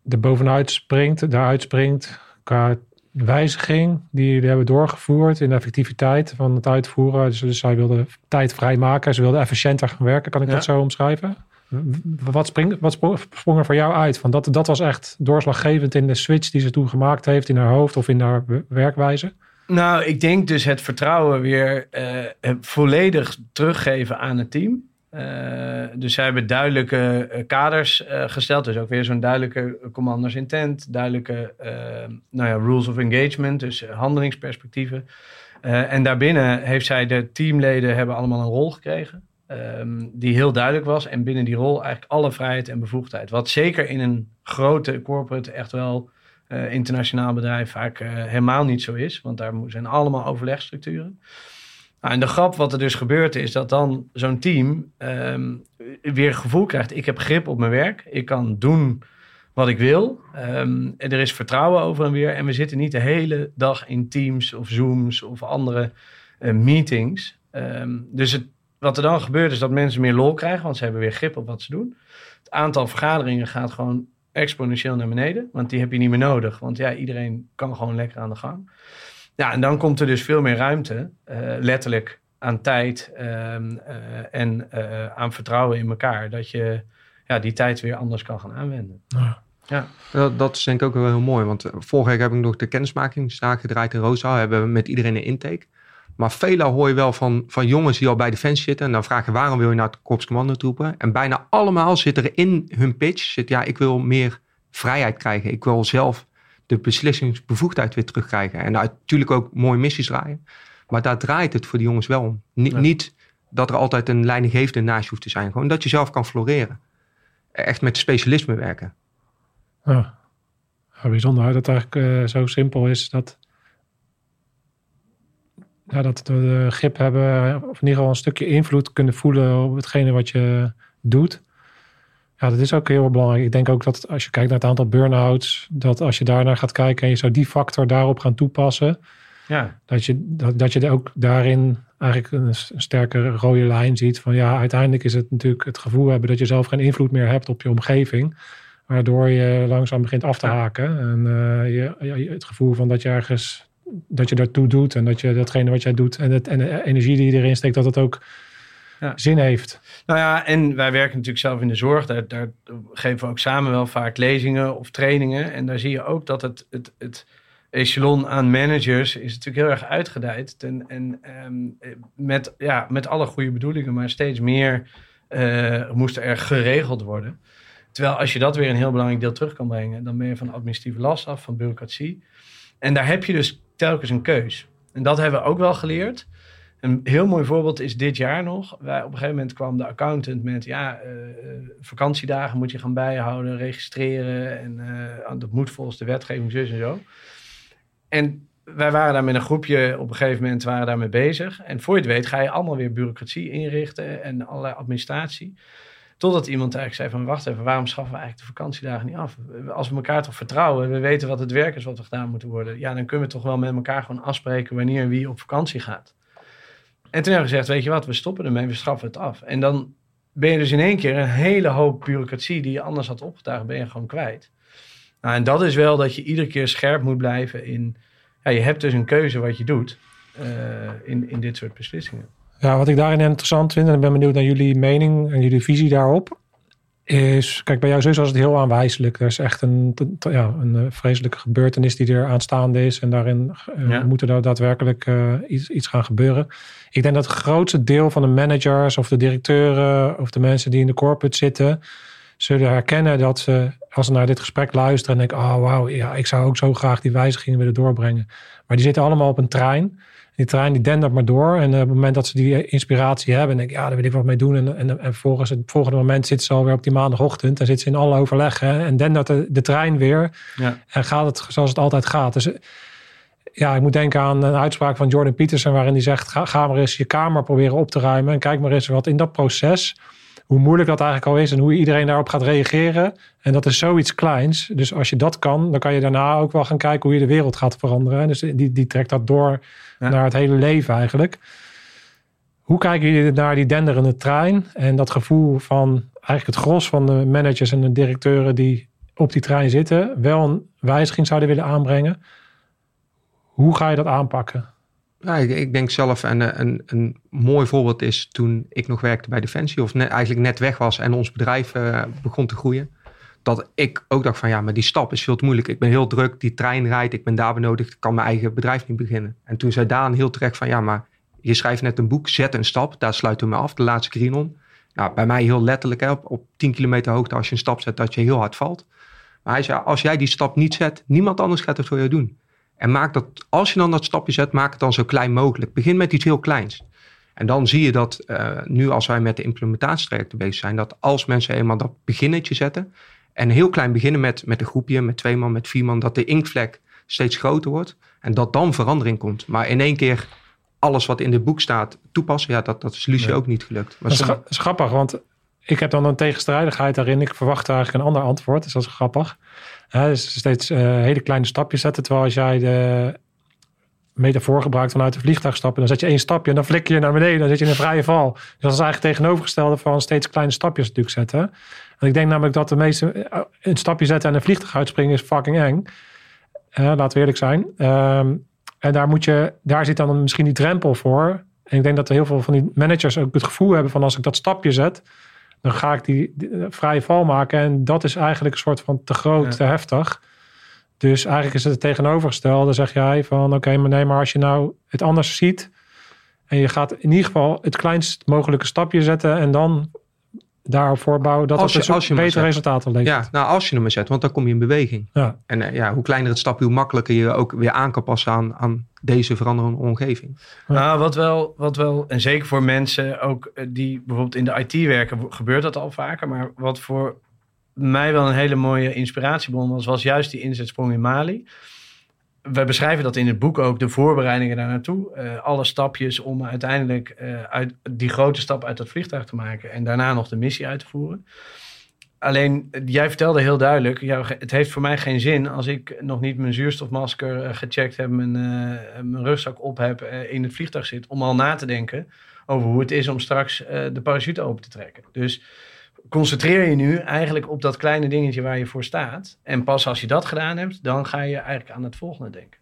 er bovenuit springt, daaruit springt, qua wijziging die jullie hebben doorgevoerd in de effectiviteit van het uitvoeren. Dus, dus zij wilde tijd vrijmaken, ze wilde efficiënter gaan werken. Kan ik
Ja.
dat zo omschrijven? Wat, springt, wat sprong, er voor jou uit? Want dat, dat was echt doorslaggevend in de switch die ze toen gemaakt heeft in haar hoofd of in haar werkwijze.
Nou, ik denk dus het vertrouwen weer eh, volledig teruggeven aan het team. Eh, dus zij hebben duidelijke eh, kaders eh, gesteld. Dus ook weer zo'n duidelijke commanders intent. Duidelijke eh, nou ja, rules of engagement. Dus eh, handelingsperspectieven. Eh, en daarbinnen heeft zij de teamleden hebben allemaal een rol gekregen. ehm, die heel duidelijk was. En binnen die rol eigenlijk alle vrijheid en bevoegdheid. Wat zeker in een grote corporate echt wel eh, internationaal bedrijf vaak eh, helemaal niet zo is. Want daar zijn allemaal overlegstructuren. Nou, en de grap wat er dus gebeurt is dat dan zo'n team ehm, weer gevoel krijgt... ik heb grip op mijn werk, ik kan doen wat ik wil. Ehm, en er is vertrouwen over en weer. En we zitten niet de hele dag in Teams of Zooms of andere eh, meetings. Ehm, dus het, wat er dan gebeurt is dat mensen meer lol krijgen... want ze hebben weer grip op wat ze doen. Het aantal vergaderingen gaat gewoon exponentieel naar beneden. Want die heb je niet meer nodig. Want ja, iedereen kan gewoon lekker aan de gang. Ja, en dan komt er dus veel meer ruimte, eh, letterlijk aan tijd ehm, eh, en eh, aan vertrouwen in elkaar. Dat je ja, die tijd weer anders kan gaan aanwenden. Ja.
Dat, dat is denk ik ook wel heel mooi. Want vorige week heb ik nog de kennismakingsdagen gedraaid in Roosendaal. Hebben we met iedereen een intake. Maar veelal hoor je wel van, van jongens die al bij de fans zitten. En dan vraag je waarom wil je naar het korps commando troepen. En bijna allemaal zit er in hun pitch. Zit, ja, ik wil meer vrijheid krijgen. Ik wil zelf de beslissingsbevoegdheid weer terugkrijgen. En natuurlijk ook mooie missies draaien. Maar daar draait het voor die jongens wel om.
Ja.
Niet dat er altijd een leidinggevende naast je hoeft te zijn. Gewoon dat je zelf kan floreren. Echt met specialisme werken.
Ja, ja bijzonder dat het eigenlijk eh, zo simpel is dat, ja, dat we de grip hebben, of in ieder geval een stukje invloed kunnen voelen op hetgene wat je doet. Ja, dat is ook heel belangrijk. Ik denk ook dat als je kijkt naar het aantal burn-outs, dat als je daarnaar gaat kijken en je zou die factor daarop gaan toepassen,
Ja,
dat je, dat, dat je ook daarin eigenlijk een, een sterke rode lijn ziet. Van ja, uiteindelijk is het natuurlijk het gevoel hebben dat je zelf geen invloed meer hebt op je omgeving. Waardoor je langzaam begint af te haken. En eh, je, je- het gevoel van dat je ergens dat je daartoe doet. En dat je datgene wat jij doet en, het, en de energie die je erin steekt, dat het ook
Ja.
zin heeft.
Nou ja, en wij werken natuurlijk zelf in de zorg. Daar, daar geven we ook samen wel vaak lezingen of trainingen. En daar zie je ook dat het, het, het echelon aan managers is natuurlijk heel erg uitgedijd. En, en ehm, met, ja, met alle goede bedoelingen, maar steeds meer eh, moest er geregeld worden. Terwijl als je dat weer een heel belangrijk deel terug kan brengen, dan ben je van administratieve last af, van bureaucratie. En daar heb je dus telkens een keus. En dat hebben we ook wel geleerd. Een heel mooi voorbeeld is dit jaar nog. Wij, op een gegeven moment kwam de accountant met... ja, eh, eh, vakantiedagen moet je gaan bijhouden, registreren... en eh, dat moet volgens de wetgeving zus en zo. En wij waren daar met een groepje op een gegeven moment waren daarmee bezig. En voor je het weet ga je allemaal weer bureaucratie inrichten... en allerlei administratie. Totdat iemand eigenlijk zei van... wacht even, waarom schaffen we eigenlijk de vakantiedagen niet af? Als we elkaar toch vertrouwen... we weten wat het werk is wat er gedaan moet worden... ja, dan kunnen we toch wel met elkaar gewoon afspreken... wanneer wie op vakantie gaat. En toen hebben we gezegd, weet je wat, we stoppen ermee, we schaffen het af. En dan ben je dus in één keer een hele hoop bureaucratie die je anders had opgetuigd, ben je gewoon kwijt. Nou, en dat is wel dat je iedere keer scherp moet blijven in, ja, je hebt dus een keuze wat je doet eh, in, in dit soort beslissingen.
Ja, wat ik daarin interessant vind, en ik ben benieuwd naar jullie mening en jullie visie daarop, is, kijk, bij jouw zus was het heel aanwijselijk. Er is echt een, ja, een eh, vreselijke gebeurtenis die er aanstaande is. En daarin eh,
Ja.
moet er daadwerkelijk eh, iets, iets gaan gebeuren. Ik denk dat het grootste deel van de managers of de directeuren of de mensen die in de corporate zitten, zullen herkennen dat ze, als ze naar dit gesprek luisteren en denken, oh wauw, ja, ik zou ook zo graag die wijzigingen willen doorbrengen. Maar die zitten allemaal op een trein. Die trein die dendert maar door. En op het moment dat ze die inspiratie hebben, denk ik, ja, daar wil ik wat mee doen. En, en, en volgens het volgende moment zitten ze alweer op die maandagochtend en zitten ze in alle overleg. Hè, en dendert de, de trein weer. Ja. En gaat het zoals het altijd gaat. Dus ja, ik moet denken aan een uitspraak van Jordan Peterson, waarin hij zegt: ga, ga maar eens je kamer proberen op te ruimen. En kijk maar eens wat in dat proces hoe moeilijk dat eigenlijk al is en hoe iedereen daarop gaat reageren. En dat is zoiets kleins. Dus als je dat kan, dan kan je daarna ook wel gaan kijken hoe je de wereld gaat veranderen. Dus die, die trekt dat door naar het hele leven eigenlijk. Hoe kijken jullie naar die denderende trein en dat gevoel van eigenlijk het gros van de managers en de directeuren die op die trein zitten, wel een wijziging zouden willen aanbrengen? Hoe ga je dat aanpakken?
Ja, ik, denk zelf, en een, een, mooi voorbeeld is toen ik nog werkte bij Defensie, of eigenlijk net weg was en ons bedrijf uh, begon te groeien. Dat ik ook dacht van ja, maar die stap is veel te moeilijk. Ik ben heel druk, die trein rijdt, ik ben daar benodigd, ik kan mijn eigen bedrijf niet beginnen. En toen zei Daan heel terecht van ja, maar je schrijft net een boek, zet een stap, daar sluiten we me af, de laatste Greenon. Nou, bij mij heel letterlijk, hè, op, op 10 kilometer hoogte, als je een stap zet, dat je heel hard valt. Maar hij zei, als jij die stap niet zet, niemand anders gaat het voor jou doen. En maak dat, als je dan dat stapje zet, maak het dan zo klein mogelijk. Begin met iets heel kleins. En dan zie je dat uh, nu als wij met de implementatietrajecten bezig zijn, dat als mensen eenmaal dat beginnetje zetten en heel klein beginnen met, met een groepje, met twee man, met vier man, dat de inkvlek steeds groter wordt en dat dan verandering komt. Maar in één keer alles wat in dit boek staat toepassen, ja, dat, dat is Lucie ook niet gelukt.
Maar dat is, grappig, want ik heb dan een tegenstrijdigheid daarin. Ik verwacht eigenlijk een ander antwoord, dus dat is grappig. Ja, dus steeds uh, hele kleine stapjes zetten. Terwijl als jij de metafoor gebruikt vanuit de vliegtuig stappen, dan zet je één stapje en dan flik je naar beneden. Dan zit je in een vrije val. Dus dat is eigenlijk tegenovergestelde van steeds kleine stapjes natuurlijk zetten. En ik denk namelijk dat de meeste eh, een stapje zetten en een vliegtuig uitspringen is fucking eng. Uh, laten we eerlijk zijn. Uh, en daar, moet je, daar zit dan misschien die drempel voor. En ik denk dat er heel veel van die managers ook het gevoel hebben van als ik dat stapje zet, dan ga ik die, vrije val maken. En dat is eigenlijk een soort van te groot, te heftig. Dus eigenlijk is het het tegenovergestelde. Zeg jij van oké, maar nee, maar als je nou het anders ziet. En je gaat in ieder geval het kleinst mogelijke stapje zetten. En dan daarop voorbouwen dat als je, het als je betere resultaten levert.
Ja, nou als je hem zet, want dan kom je in beweging. Ja. En uh, ja, hoe kleiner het stapje, hoe makkelijker je ook weer aan kan passen aan, aan deze veranderende omgeving.
Nou, wat wel, wat wel, en zeker voor mensen ook eh, die bijvoorbeeld in de IT werken, gebeurt dat al vaker. Maar wat voor mij wel een hele mooie inspiratiebron was, was juist die inzetsprong in Mali we beschrijven dat in het boek ook, de voorbereidingen daar naartoe. Uh, alle stapjes om uiteindelijk uh, uit, die grote stap uit dat vliegtuig te maken. En daarna nog de missie uit te voeren. Alleen, jij vertelde heel duidelijk, het heeft voor mij geen zin als ik nog niet mijn zuurstofmasker uh, gecheckt heb, mijn, mijn rugzak op heb, in het vliegtuig zit, om al na te denken over hoe het is om straks de parachute open te trekken. Dus concentreer je nu eigenlijk op dat kleine dingetje waar je voor staat. En pas als je dat gedaan hebt, dan ga je eigenlijk aan het volgende denken.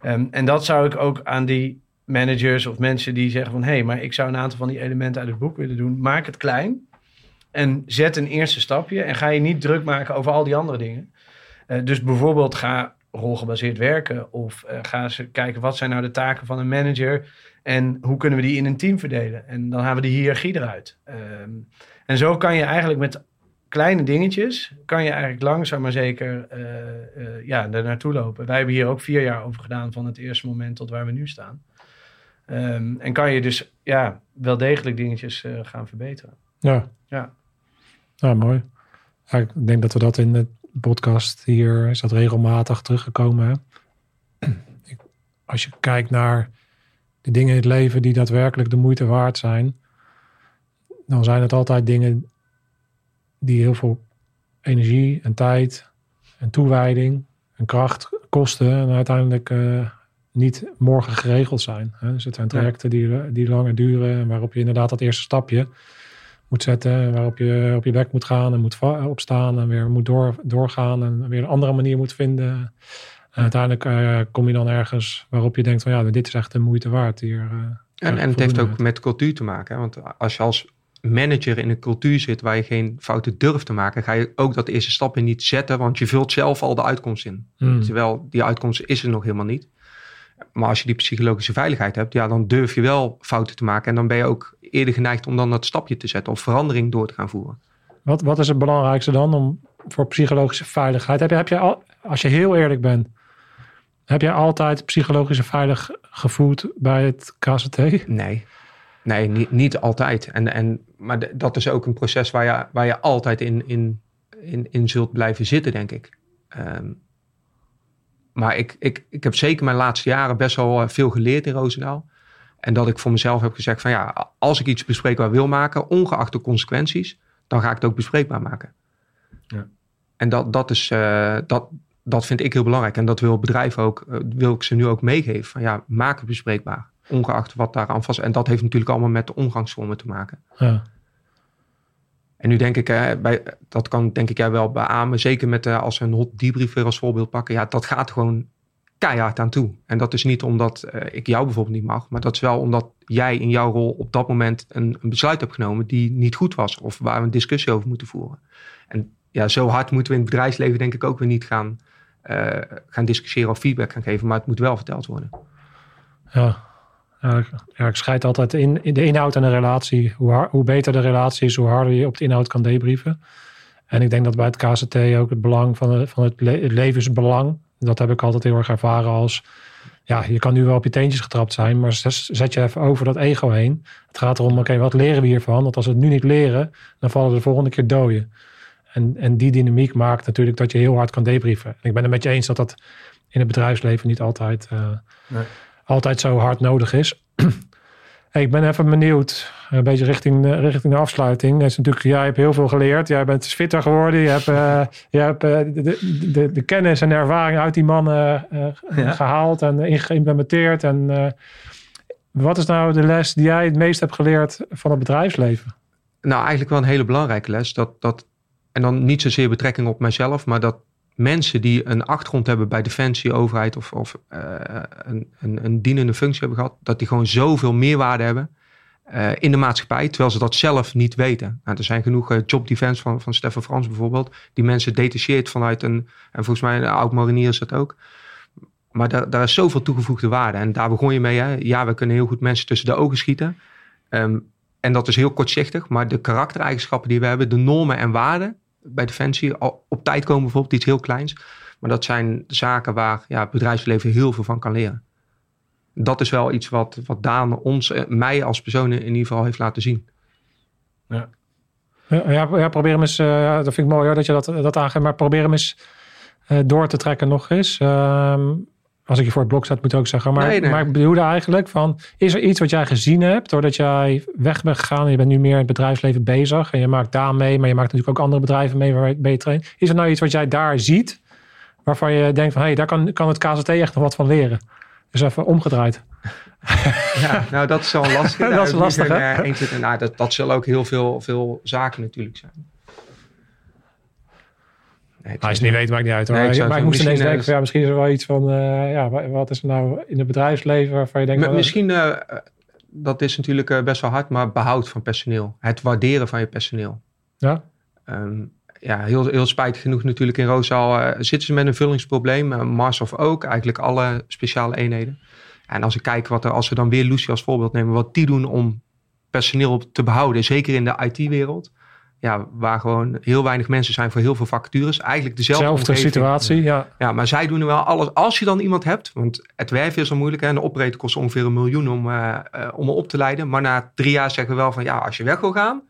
Ehm, en dat zou ik ook aan die managers of mensen die zeggen van... hé, hey, maar ik zou een aantal van die elementen uit het boek willen doen. Maak het klein en zet een eerste stapje. En ga je niet druk maken over al die andere dingen. Uh, dus bijvoorbeeld ga rolgebaseerd werken. Of uh, ga eens kijken wat zijn nou de taken van een manager... en hoe kunnen we die in een team verdelen. En dan halen we de hiërarchie eruit. Um, en zo kan je eigenlijk met kleine dingetjes, kan je eigenlijk langzaam maar zeker uh, uh, ja, er naartoe lopen. Wij hebben hier ook vier jaar over gedaan van het eerste moment tot waar we nu staan. Um, en kan je dus ja, wel degelijk dingetjes uh, gaan verbeteren.
Ja.
Ja,
ja mooi. Ja, ik denk dat we dat in de podcast hier is dat regelmatig teruggekomen. Hè? Als je kijkt naar de dingen in het leven die daadwerkelijk de moeite waard zijn dan zijn het altijd dingen die heel veel energie en tijd en toewijding en kracht kosten en uiteindelijk uh, niet morgen geregeld zijn. Hè? Dus het zijn trajecten die, die langer duren en waarop je inderdaad dat eerste stapje moet zetten, waarop je op je bek moet gaan en moet opstaan en weer moet door, doorgaan en weer een andere manier moet vinden. En uiteindelijk uh, kom je dan ergens waarop je denkt van ja, dit is echt de moeite waard hier. Uh,
en, en het heeft ook met cultuur te maken. Hè? Want als je als manager in een cultuur zit waar je geen fouten durft te maken, ga je ook dat eerste stapje niet zetten, want je vult zelf al de uitkomst in. Hmm. Terwijl die uitkomst is er nog helemaal niet. Maar als je die psychologische veiligheid hebt, ja, dan durf je wel fouten te maken. En dan ben je ook eerder geneigd om dan dat stapje te zetten of verandering door te gaan voeren.
wat, wat is het belangrijkste dan om, voor psychologische veiligheid? Heb je, heb je al, als je heel eerlijk bent, heb jij altijd psychologisch veilig gevoeld bij het KCT?
Nee, nee niet, niet altijd. En, en, maar dat is ook een proces waar je, waar je altijd in, in, in, in zult blijven zitten, denk ik. Ehm, maar ik, ik, ik heb zeker mijn laatste jaren best wel eh, veel geleerd in Roosendaal. En dat ik voor mezelf heb gezegd van ja, als ik iets bespreekbaar wil maken, ongeacht de consequenties, dan ga ik het ook bespreekbaar maken. Ja. En dat, dat, is, uh, dat, dat vind ik heel belangrijk. En dat wil bedrijf ook, uh, wil ik ze nu ook meegeven. Van ja, maak het bespreekbaar. Ongeacht wat daar aan vast. En dat heeft natuurlijk allemaal met de omgangsvormen te maken. Ja. En nu denk ik, bij, dat kan denk ik jij wel beamen. Zeker met uh, als we een hot debrief weer als voorbeeld pakken. Ja, dat gaat gewoon keihard aan toe. En dat is niet omdat uh, ik jou bijvoorbeeld niet mag. Maar dat is wel omdat jij in jouw rol op dat moment een, een, besluit hebt genomen die niet goed was. Of waar we een discussie over moeten voeren. En ja, zo hard moeten we in het bedrijfsleven denk ik ook weer niet gaan, uh, gaan discussiëren of feedback gaan geven. Maar het moet wel verteld worden.
Ja, ja, ik scheid altijd in, in de inhoud en de relatie. Hoe, hoe beter de relatie is, hoe harder je op de inhoud kan debrieven. En ik denk dat bij het KCT ook het belang van, van het, levensbelang, dat heb ik altijd heel erg ervaren als, ja, je kan nu wel op je teentjes getrapt zijn, maar zet je even over dat ego heen. Het gaat erom, oké, wat leren we hiervan? Want als we het nu niet leren, dan vallen we de volgende keer doden. En, en die dynamiek maakt natuurlijk dat je heel hard kan debrieven. ik ben het met je eens dat dat in het bedrijfsleven niet altijd... Uh, nee altijd zo hard nodig is. [clears throat] ik ben even benieuwd, een beetje richting, richting de afsluiting. Is natuurlijk, jij hebt heel veel geleerd. Jij bent fitter geworden. Je hebt, uh, je hebt uh, de, de, de, kennis en ervaring uit die mannen gehaald en geïmplementeerd. En wat is nou de les die jij het meest hebt geleerd van het bedrijfsleven?
Nou, eigenlijk wel een hele belangrijke les. Dat, dat, en dan niet zozeer betrekking op mijzelf, maar dat mensen die een achtergrond hebben bij defensie, overheid of, of uh, een, een, een, dienende functie hebben gehad, dat die gewoon zoveel meerwaarde hebben uh, in de maatschappij, terwijl ze dat zelf niet weten. Nou, er zijn genoeg uh, job defense van, van Stefan Frans bijvoorbeeld, die mensen detacheert vanuit een, en volgens mij een oud marinier is dat ook. Maar daar, daar is zoveel toegevoegde waarde. En daar begon je mee. Hè? Ja, we kunnen heel goed mensen tussen de ogen schieten. Um, en dat is heel kortzichtig. Maar de karaktereigenschappen die we hebben, de normen en waarden, bij Defensie op tijd komen bijvoorbeeld, iets heel kleins. Maar dat zijn zaken waar ja, het bedrijfsleven heel veel van kan leren. Dat is wel iets wat, wat Daan ons, eh, mij als persoon in ieder geval heeft laten zien.
Ja. Ja, ja, probeer hem eens, uh, dat vind ik mooi hoor, dat je dat, dat aangeeft, maar probeer hem eens uh, door te trekken nog eens. Uh, als ik je voor het blok zet, moet ik ook zeggen. Maar, nee, nee. maar ik bedoelde eigenlijk van, is er iets wat jij gezien hebt doordat jij weg bent gegaan en je bent nu meer in het bedrijfsleven bezig en je maakt daar mee, maar je maakt natuurlijk ook andere bedrijven mee waar je beter Is er nou iets wat jij daar ziet waarvan je denkt van, hé, hey, daar kan, kan het KZT echt nog wat van leren? Dus even omgedraaid. [laughs]
Ja, nou dat is wel lastig. [laughs]
dat is lastig, hè?
nou, dat, dat zullen ook heel veel, veel zaken natuurlijk zijn.
Nee, als je niet weet, maakt niet uit. Nee, maar ik moest ineens denken, van, ja, misschien is er wel iets van, uh, ja, wat is er nou in het bedrijfsleven waarvan je denkt...
Maar, misschien, uh, dat is natuurlijk uh, best wel hard, maar behoud van personeel. Het waarderen van je personeel.
Ja?
Um, ja, heel, heel spijtig genoeg natuurlijk in Roosaal zitten ze met een vullingsprobleem. Mars of ook, eigenlijk alle speciale eenheden. En als ik kijk wat er, als we dan weer Lucie als voorbeeld nemen, wat die doen om personeel te behouden, zeker in de IT-wereld ja, waar gewoon heel weinig mensen zijn voor heel veel vacatures. Eigenlijk dezelfde
Zelfde situatie, ja.
Ja, maar zij doen er wel alles. Als je dan iemand hebt, want het werven is al moeilijk. En de operator kost ongeveer een miljoen om, uh, uh, om op te leiden. Maar na drie jaar zeggen we wel van ja, als je weg wil gaan,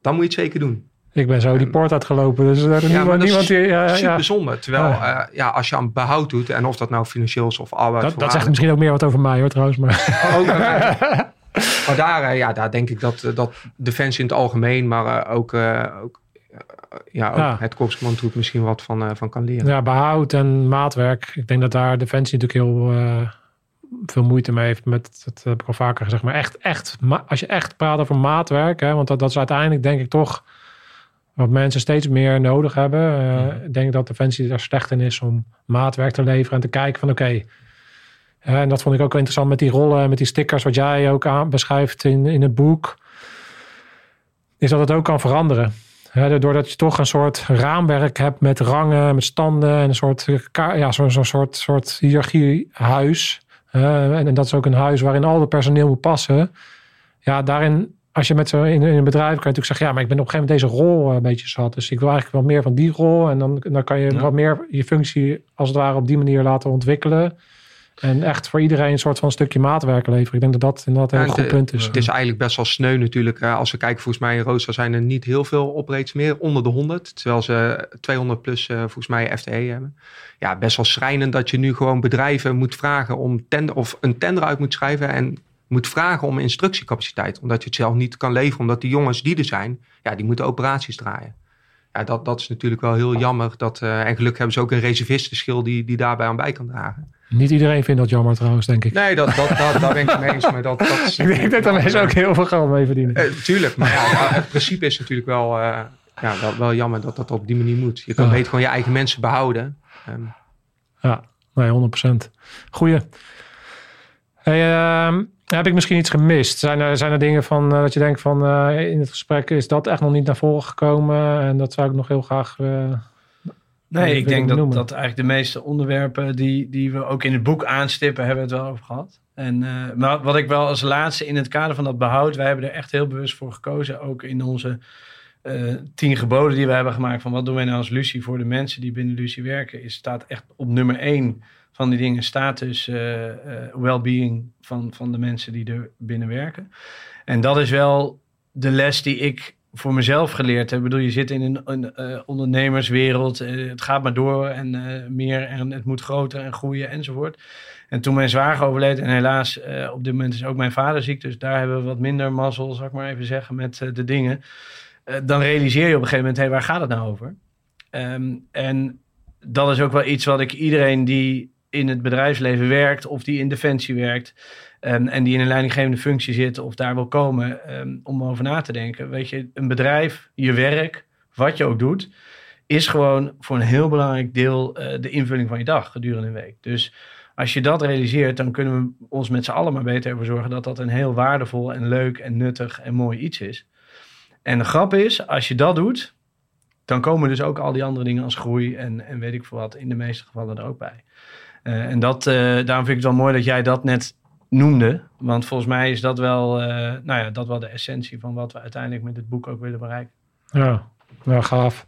dan moet je het zeker doen.
Ik ben zo die poort uitgelopen. Dus er is ja, niemand, niemand
die, ja, super ja. zonde. Terwijl uh, ja, als je aan behoud doet, en of dat nou financieel is of arbeid.
Dat, dat zegt misschien ook meer wat over mij hoor trouwens. Maar. Ook, [laughs]
maar daar, eh, ja, daar denk ik dat, eh, dat Defensie in het algemeen, maar eh, ook, ook ja, ook ja. het korpscommandtroep misschien wat van, van kan leren.
Ja, behoud en maatwerk. Ik denk dat daar Defensie natuurlijk heel veel moeite mee heeft met, dat heb ik al vaker gezegd, maar echt, echt, als je echt praat over maatwerk, hè, want dat, dat is uiteindelijk denk ik toch wat mensen steeds meer nodig hebben. Uh, Ik denk dat Defensie er slecht in is om maatwerk te leveren en te kijken van oké, en dat vond ik ook wel interessant met die rollen, met die stickers, wat jij ook aan beschrijft in, in het boek. Is dat het ook kan veranderen. doordat je toch een soort raamwerk hebt met rangen, met standen en een soort, ja, zo'n zo soort, soort hiërarchiehuis. en, en dat is ook een huis waarin al het personeel moet passen. Ja, daarin als je met zo in, in een bedrijf kan je natuurlijk zeggen, ja, maar ik ben op een gegeven moment deze rol eh, een beetje zat. Dus ik wil eigenlijk wel meer van die rol. En dan, dan kan je
Ja.
wat meer je functie als het ware op die manier laten ontwikkelen. En echt voor iedereen een soort van stukje maatwerk leveren. Ik denk dat dat inderdaad een
Ja,
heel goed punt is.
Het is eigenlijk best wel sneu natuurlijk. Als we kijken, volgens mij in Rooster zijn er niet heel veel operates meer. Onder de 100. Terwijl ze 200 plus eh, volgens mij FTE hebben. Ja, best wel schrijnend dat je nu gewoon bedrijven moet vragen om tender, of een tender uit moet schrijven. En moet vragen om instructiecapaciteit. Omdat je het zelf niet kan leveren. Omdat die jongens die er zijn, ja, die moeten operaties draaien. Ja, dat, dat is natuurlijk wel heel jammer. Dat, eh, en gelukkig hebben ze ook een reservistenschil die, die daarbij aan bij kan dragen.
Niet iedereen vindt dat jammer trouwens, denk ik.
Nee, dat, dat, dat, daar ben ik het mee eens. Maar dat, dat is, [laughs]
ik denk dat daar mensen ook heel veel geld mee verdienen.
Eh, tuurlijk, maar ja, het principe is natuurlijk wel, eh, ja, wel, wel jammer dat dat op die manier moet. Je kan
Ja.
beter gewoon je eigen mensen behouden. Ehm,
Ja, nee, 100%. Goeie. Hey, ehm, heb ik misschien iets gemist? Zijn er, zijn er dingen van eh, dat je denkt van in het gesprek is dat echt nog niet naar voren gekomen? En dat zou ik nog heel graag.
Nee, ik denk dat, dat eigenlijk de meeste onderwerpen die, die we ook in het boek aanstippen, hebben we het wel over gehad. En, eh, maar wat ik wel als laatste in het kader van dat behoud, wij hebben er echt heel bewust voor gekozen, ook in onze eh, tien geboden die we hebben gemaakt van wat doen wij nou als Lucie voor de mensen die binnen Lucie werken, is, staat echt op nummer één van die dingen, staat dus eh, eh, well-being van, van de mensen die er binnen werken. En dat is wel de les die ik voor mezelf geleerd heb. Ik bedoel, je zit in een, een eh, ondernemerswereld. eh, het gaat maar door en eh, meer en het moet groter en groeien enzovoort. En toen mijn zwager overleed en helaas op dit moment is ook mijn vader ziek. Dus daar hebben we wat minder mazzel, zal ik maar even zeggen, met de dingen. Dan realiseer je op een gegeven moment, hé, waar gaat het nou over? Ehm, en dat is ook wel iets wat ik iedereen die in het bedrijfsleven werkt of die in defensie werkt ehm, en die in een leidinggevende functie zit of daar wil komen ehm, om over na te denken. Weet je, een bedrijf, je werk, wat je ook doet, is gewoon voor een heel belangrijk deel eh, de invulling van je dag gedurende een week. Dus als je dat realiseert, dan kunnen we ons met z'n allen maar beter ervoor zorgen dat dat een heel waardevol en leuk en nuttig en mooi iets is. En de grap is, als je dat doet, dan komen dus ook al die andere dingen als groei en, en weet ik veel wat in de meeste gevallen er ook bij. Eh, en dat, eh, daarom vind ik het wel mooi dat jij dat net noemde. Want volgens mij is dat wel, eh, nou ja, dat wel de essentie van wat we uiteindelijk met dit boek ook willen bereiken.
Ja, ja gaaf.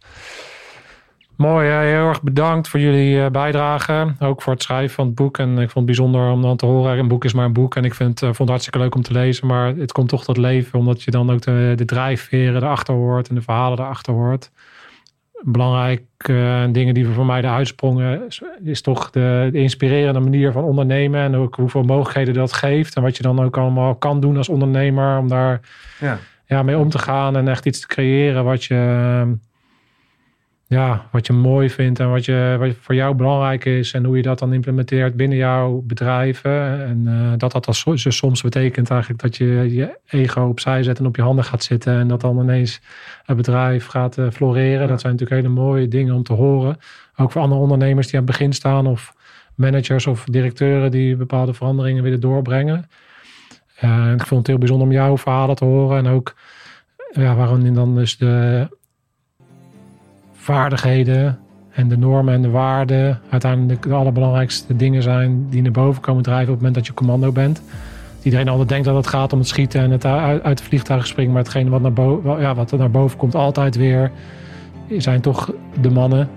Mooi, hè? heel erg bedankt voor jullie eh, bijdrage. Ook voor het schrijven van het boek. En ik vond het bijzonder om dan te horen. Een boek is maar een boek. En ik vind, eh, vond het hartstikke leuk om te lezen. Maar het komt toch tot leven. Omdat je dan ook de, de drijfveren erachter hoort. En de verhalen erachter hoort. Belangrijk eh, dingen die voor mij eruit sprongen. Is, is toch de, de inspirerende manier van ondernemen. En ook hoeveel mogelijkheden dat geeft. En wat je dan ook allemaal kan doen als ondernemer. Om daar
Ja.
ja, mee om te gaan en echt iets te creëren wat je, ehm, ja, wat je mooi vindt en wat, je, wat voor jou belangrijk is en hoe je dat dan implementeert binnen jouw bedrijven. En eh, dat dat als, dus soms betekent eigenlijk dat je je ego opzij zet en op je handen gaat zitten en dat dan ineens het bedrijf gaat eh, floreren. Dat zijn natuurlijk hele mooie dingen om te horen. Ook voor andere ondernemers die aan het begin staan of managers of directeuren die bepaalde veranderingen willen doorbrengen. Eh, ik vond het heel bijzonder om jouw verhalen te horen. En ook ja, waarin dan dus de vaardigheden en de normen en de waarden uiteindelijk de allerbelangrijkste dingen zijn die naar boven komen drijven op het moment dat je commando bent. Iedereen altijd denkt dat het gaat om het schieten en het uit, de vliegtuigen springen. Maar hetgene wat, naar boven, ja, wat er naar boven komt altijd weer zijn toch de mannen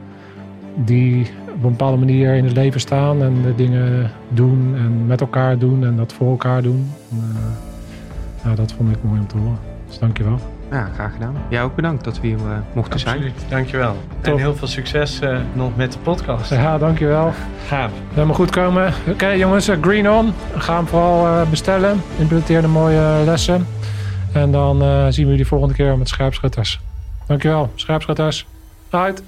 die op een bepaalde manier in het leven staan en de dingen doen en met elkaar doen en dat voor elkaar doen. En, ja, dat vond ik mooi om te horen. Dus dankjewel.
Ja, graag gedaan. Jij ook bedankt dat we hier eh, mochten zijn.
Absoluut, dankjewel. En
Top.
heel veel succes eh, nog met de podcast.
Ja, dankjewel.
Gaaf.
Helemaal goed komen. Oké jongens, eh, Green On. Ga hem vooral bestellen. Implementeer de mooie lessen. En dan zien we jullie volgende keer met scherpschutters. Dankjewel, scherpschutters. Uit.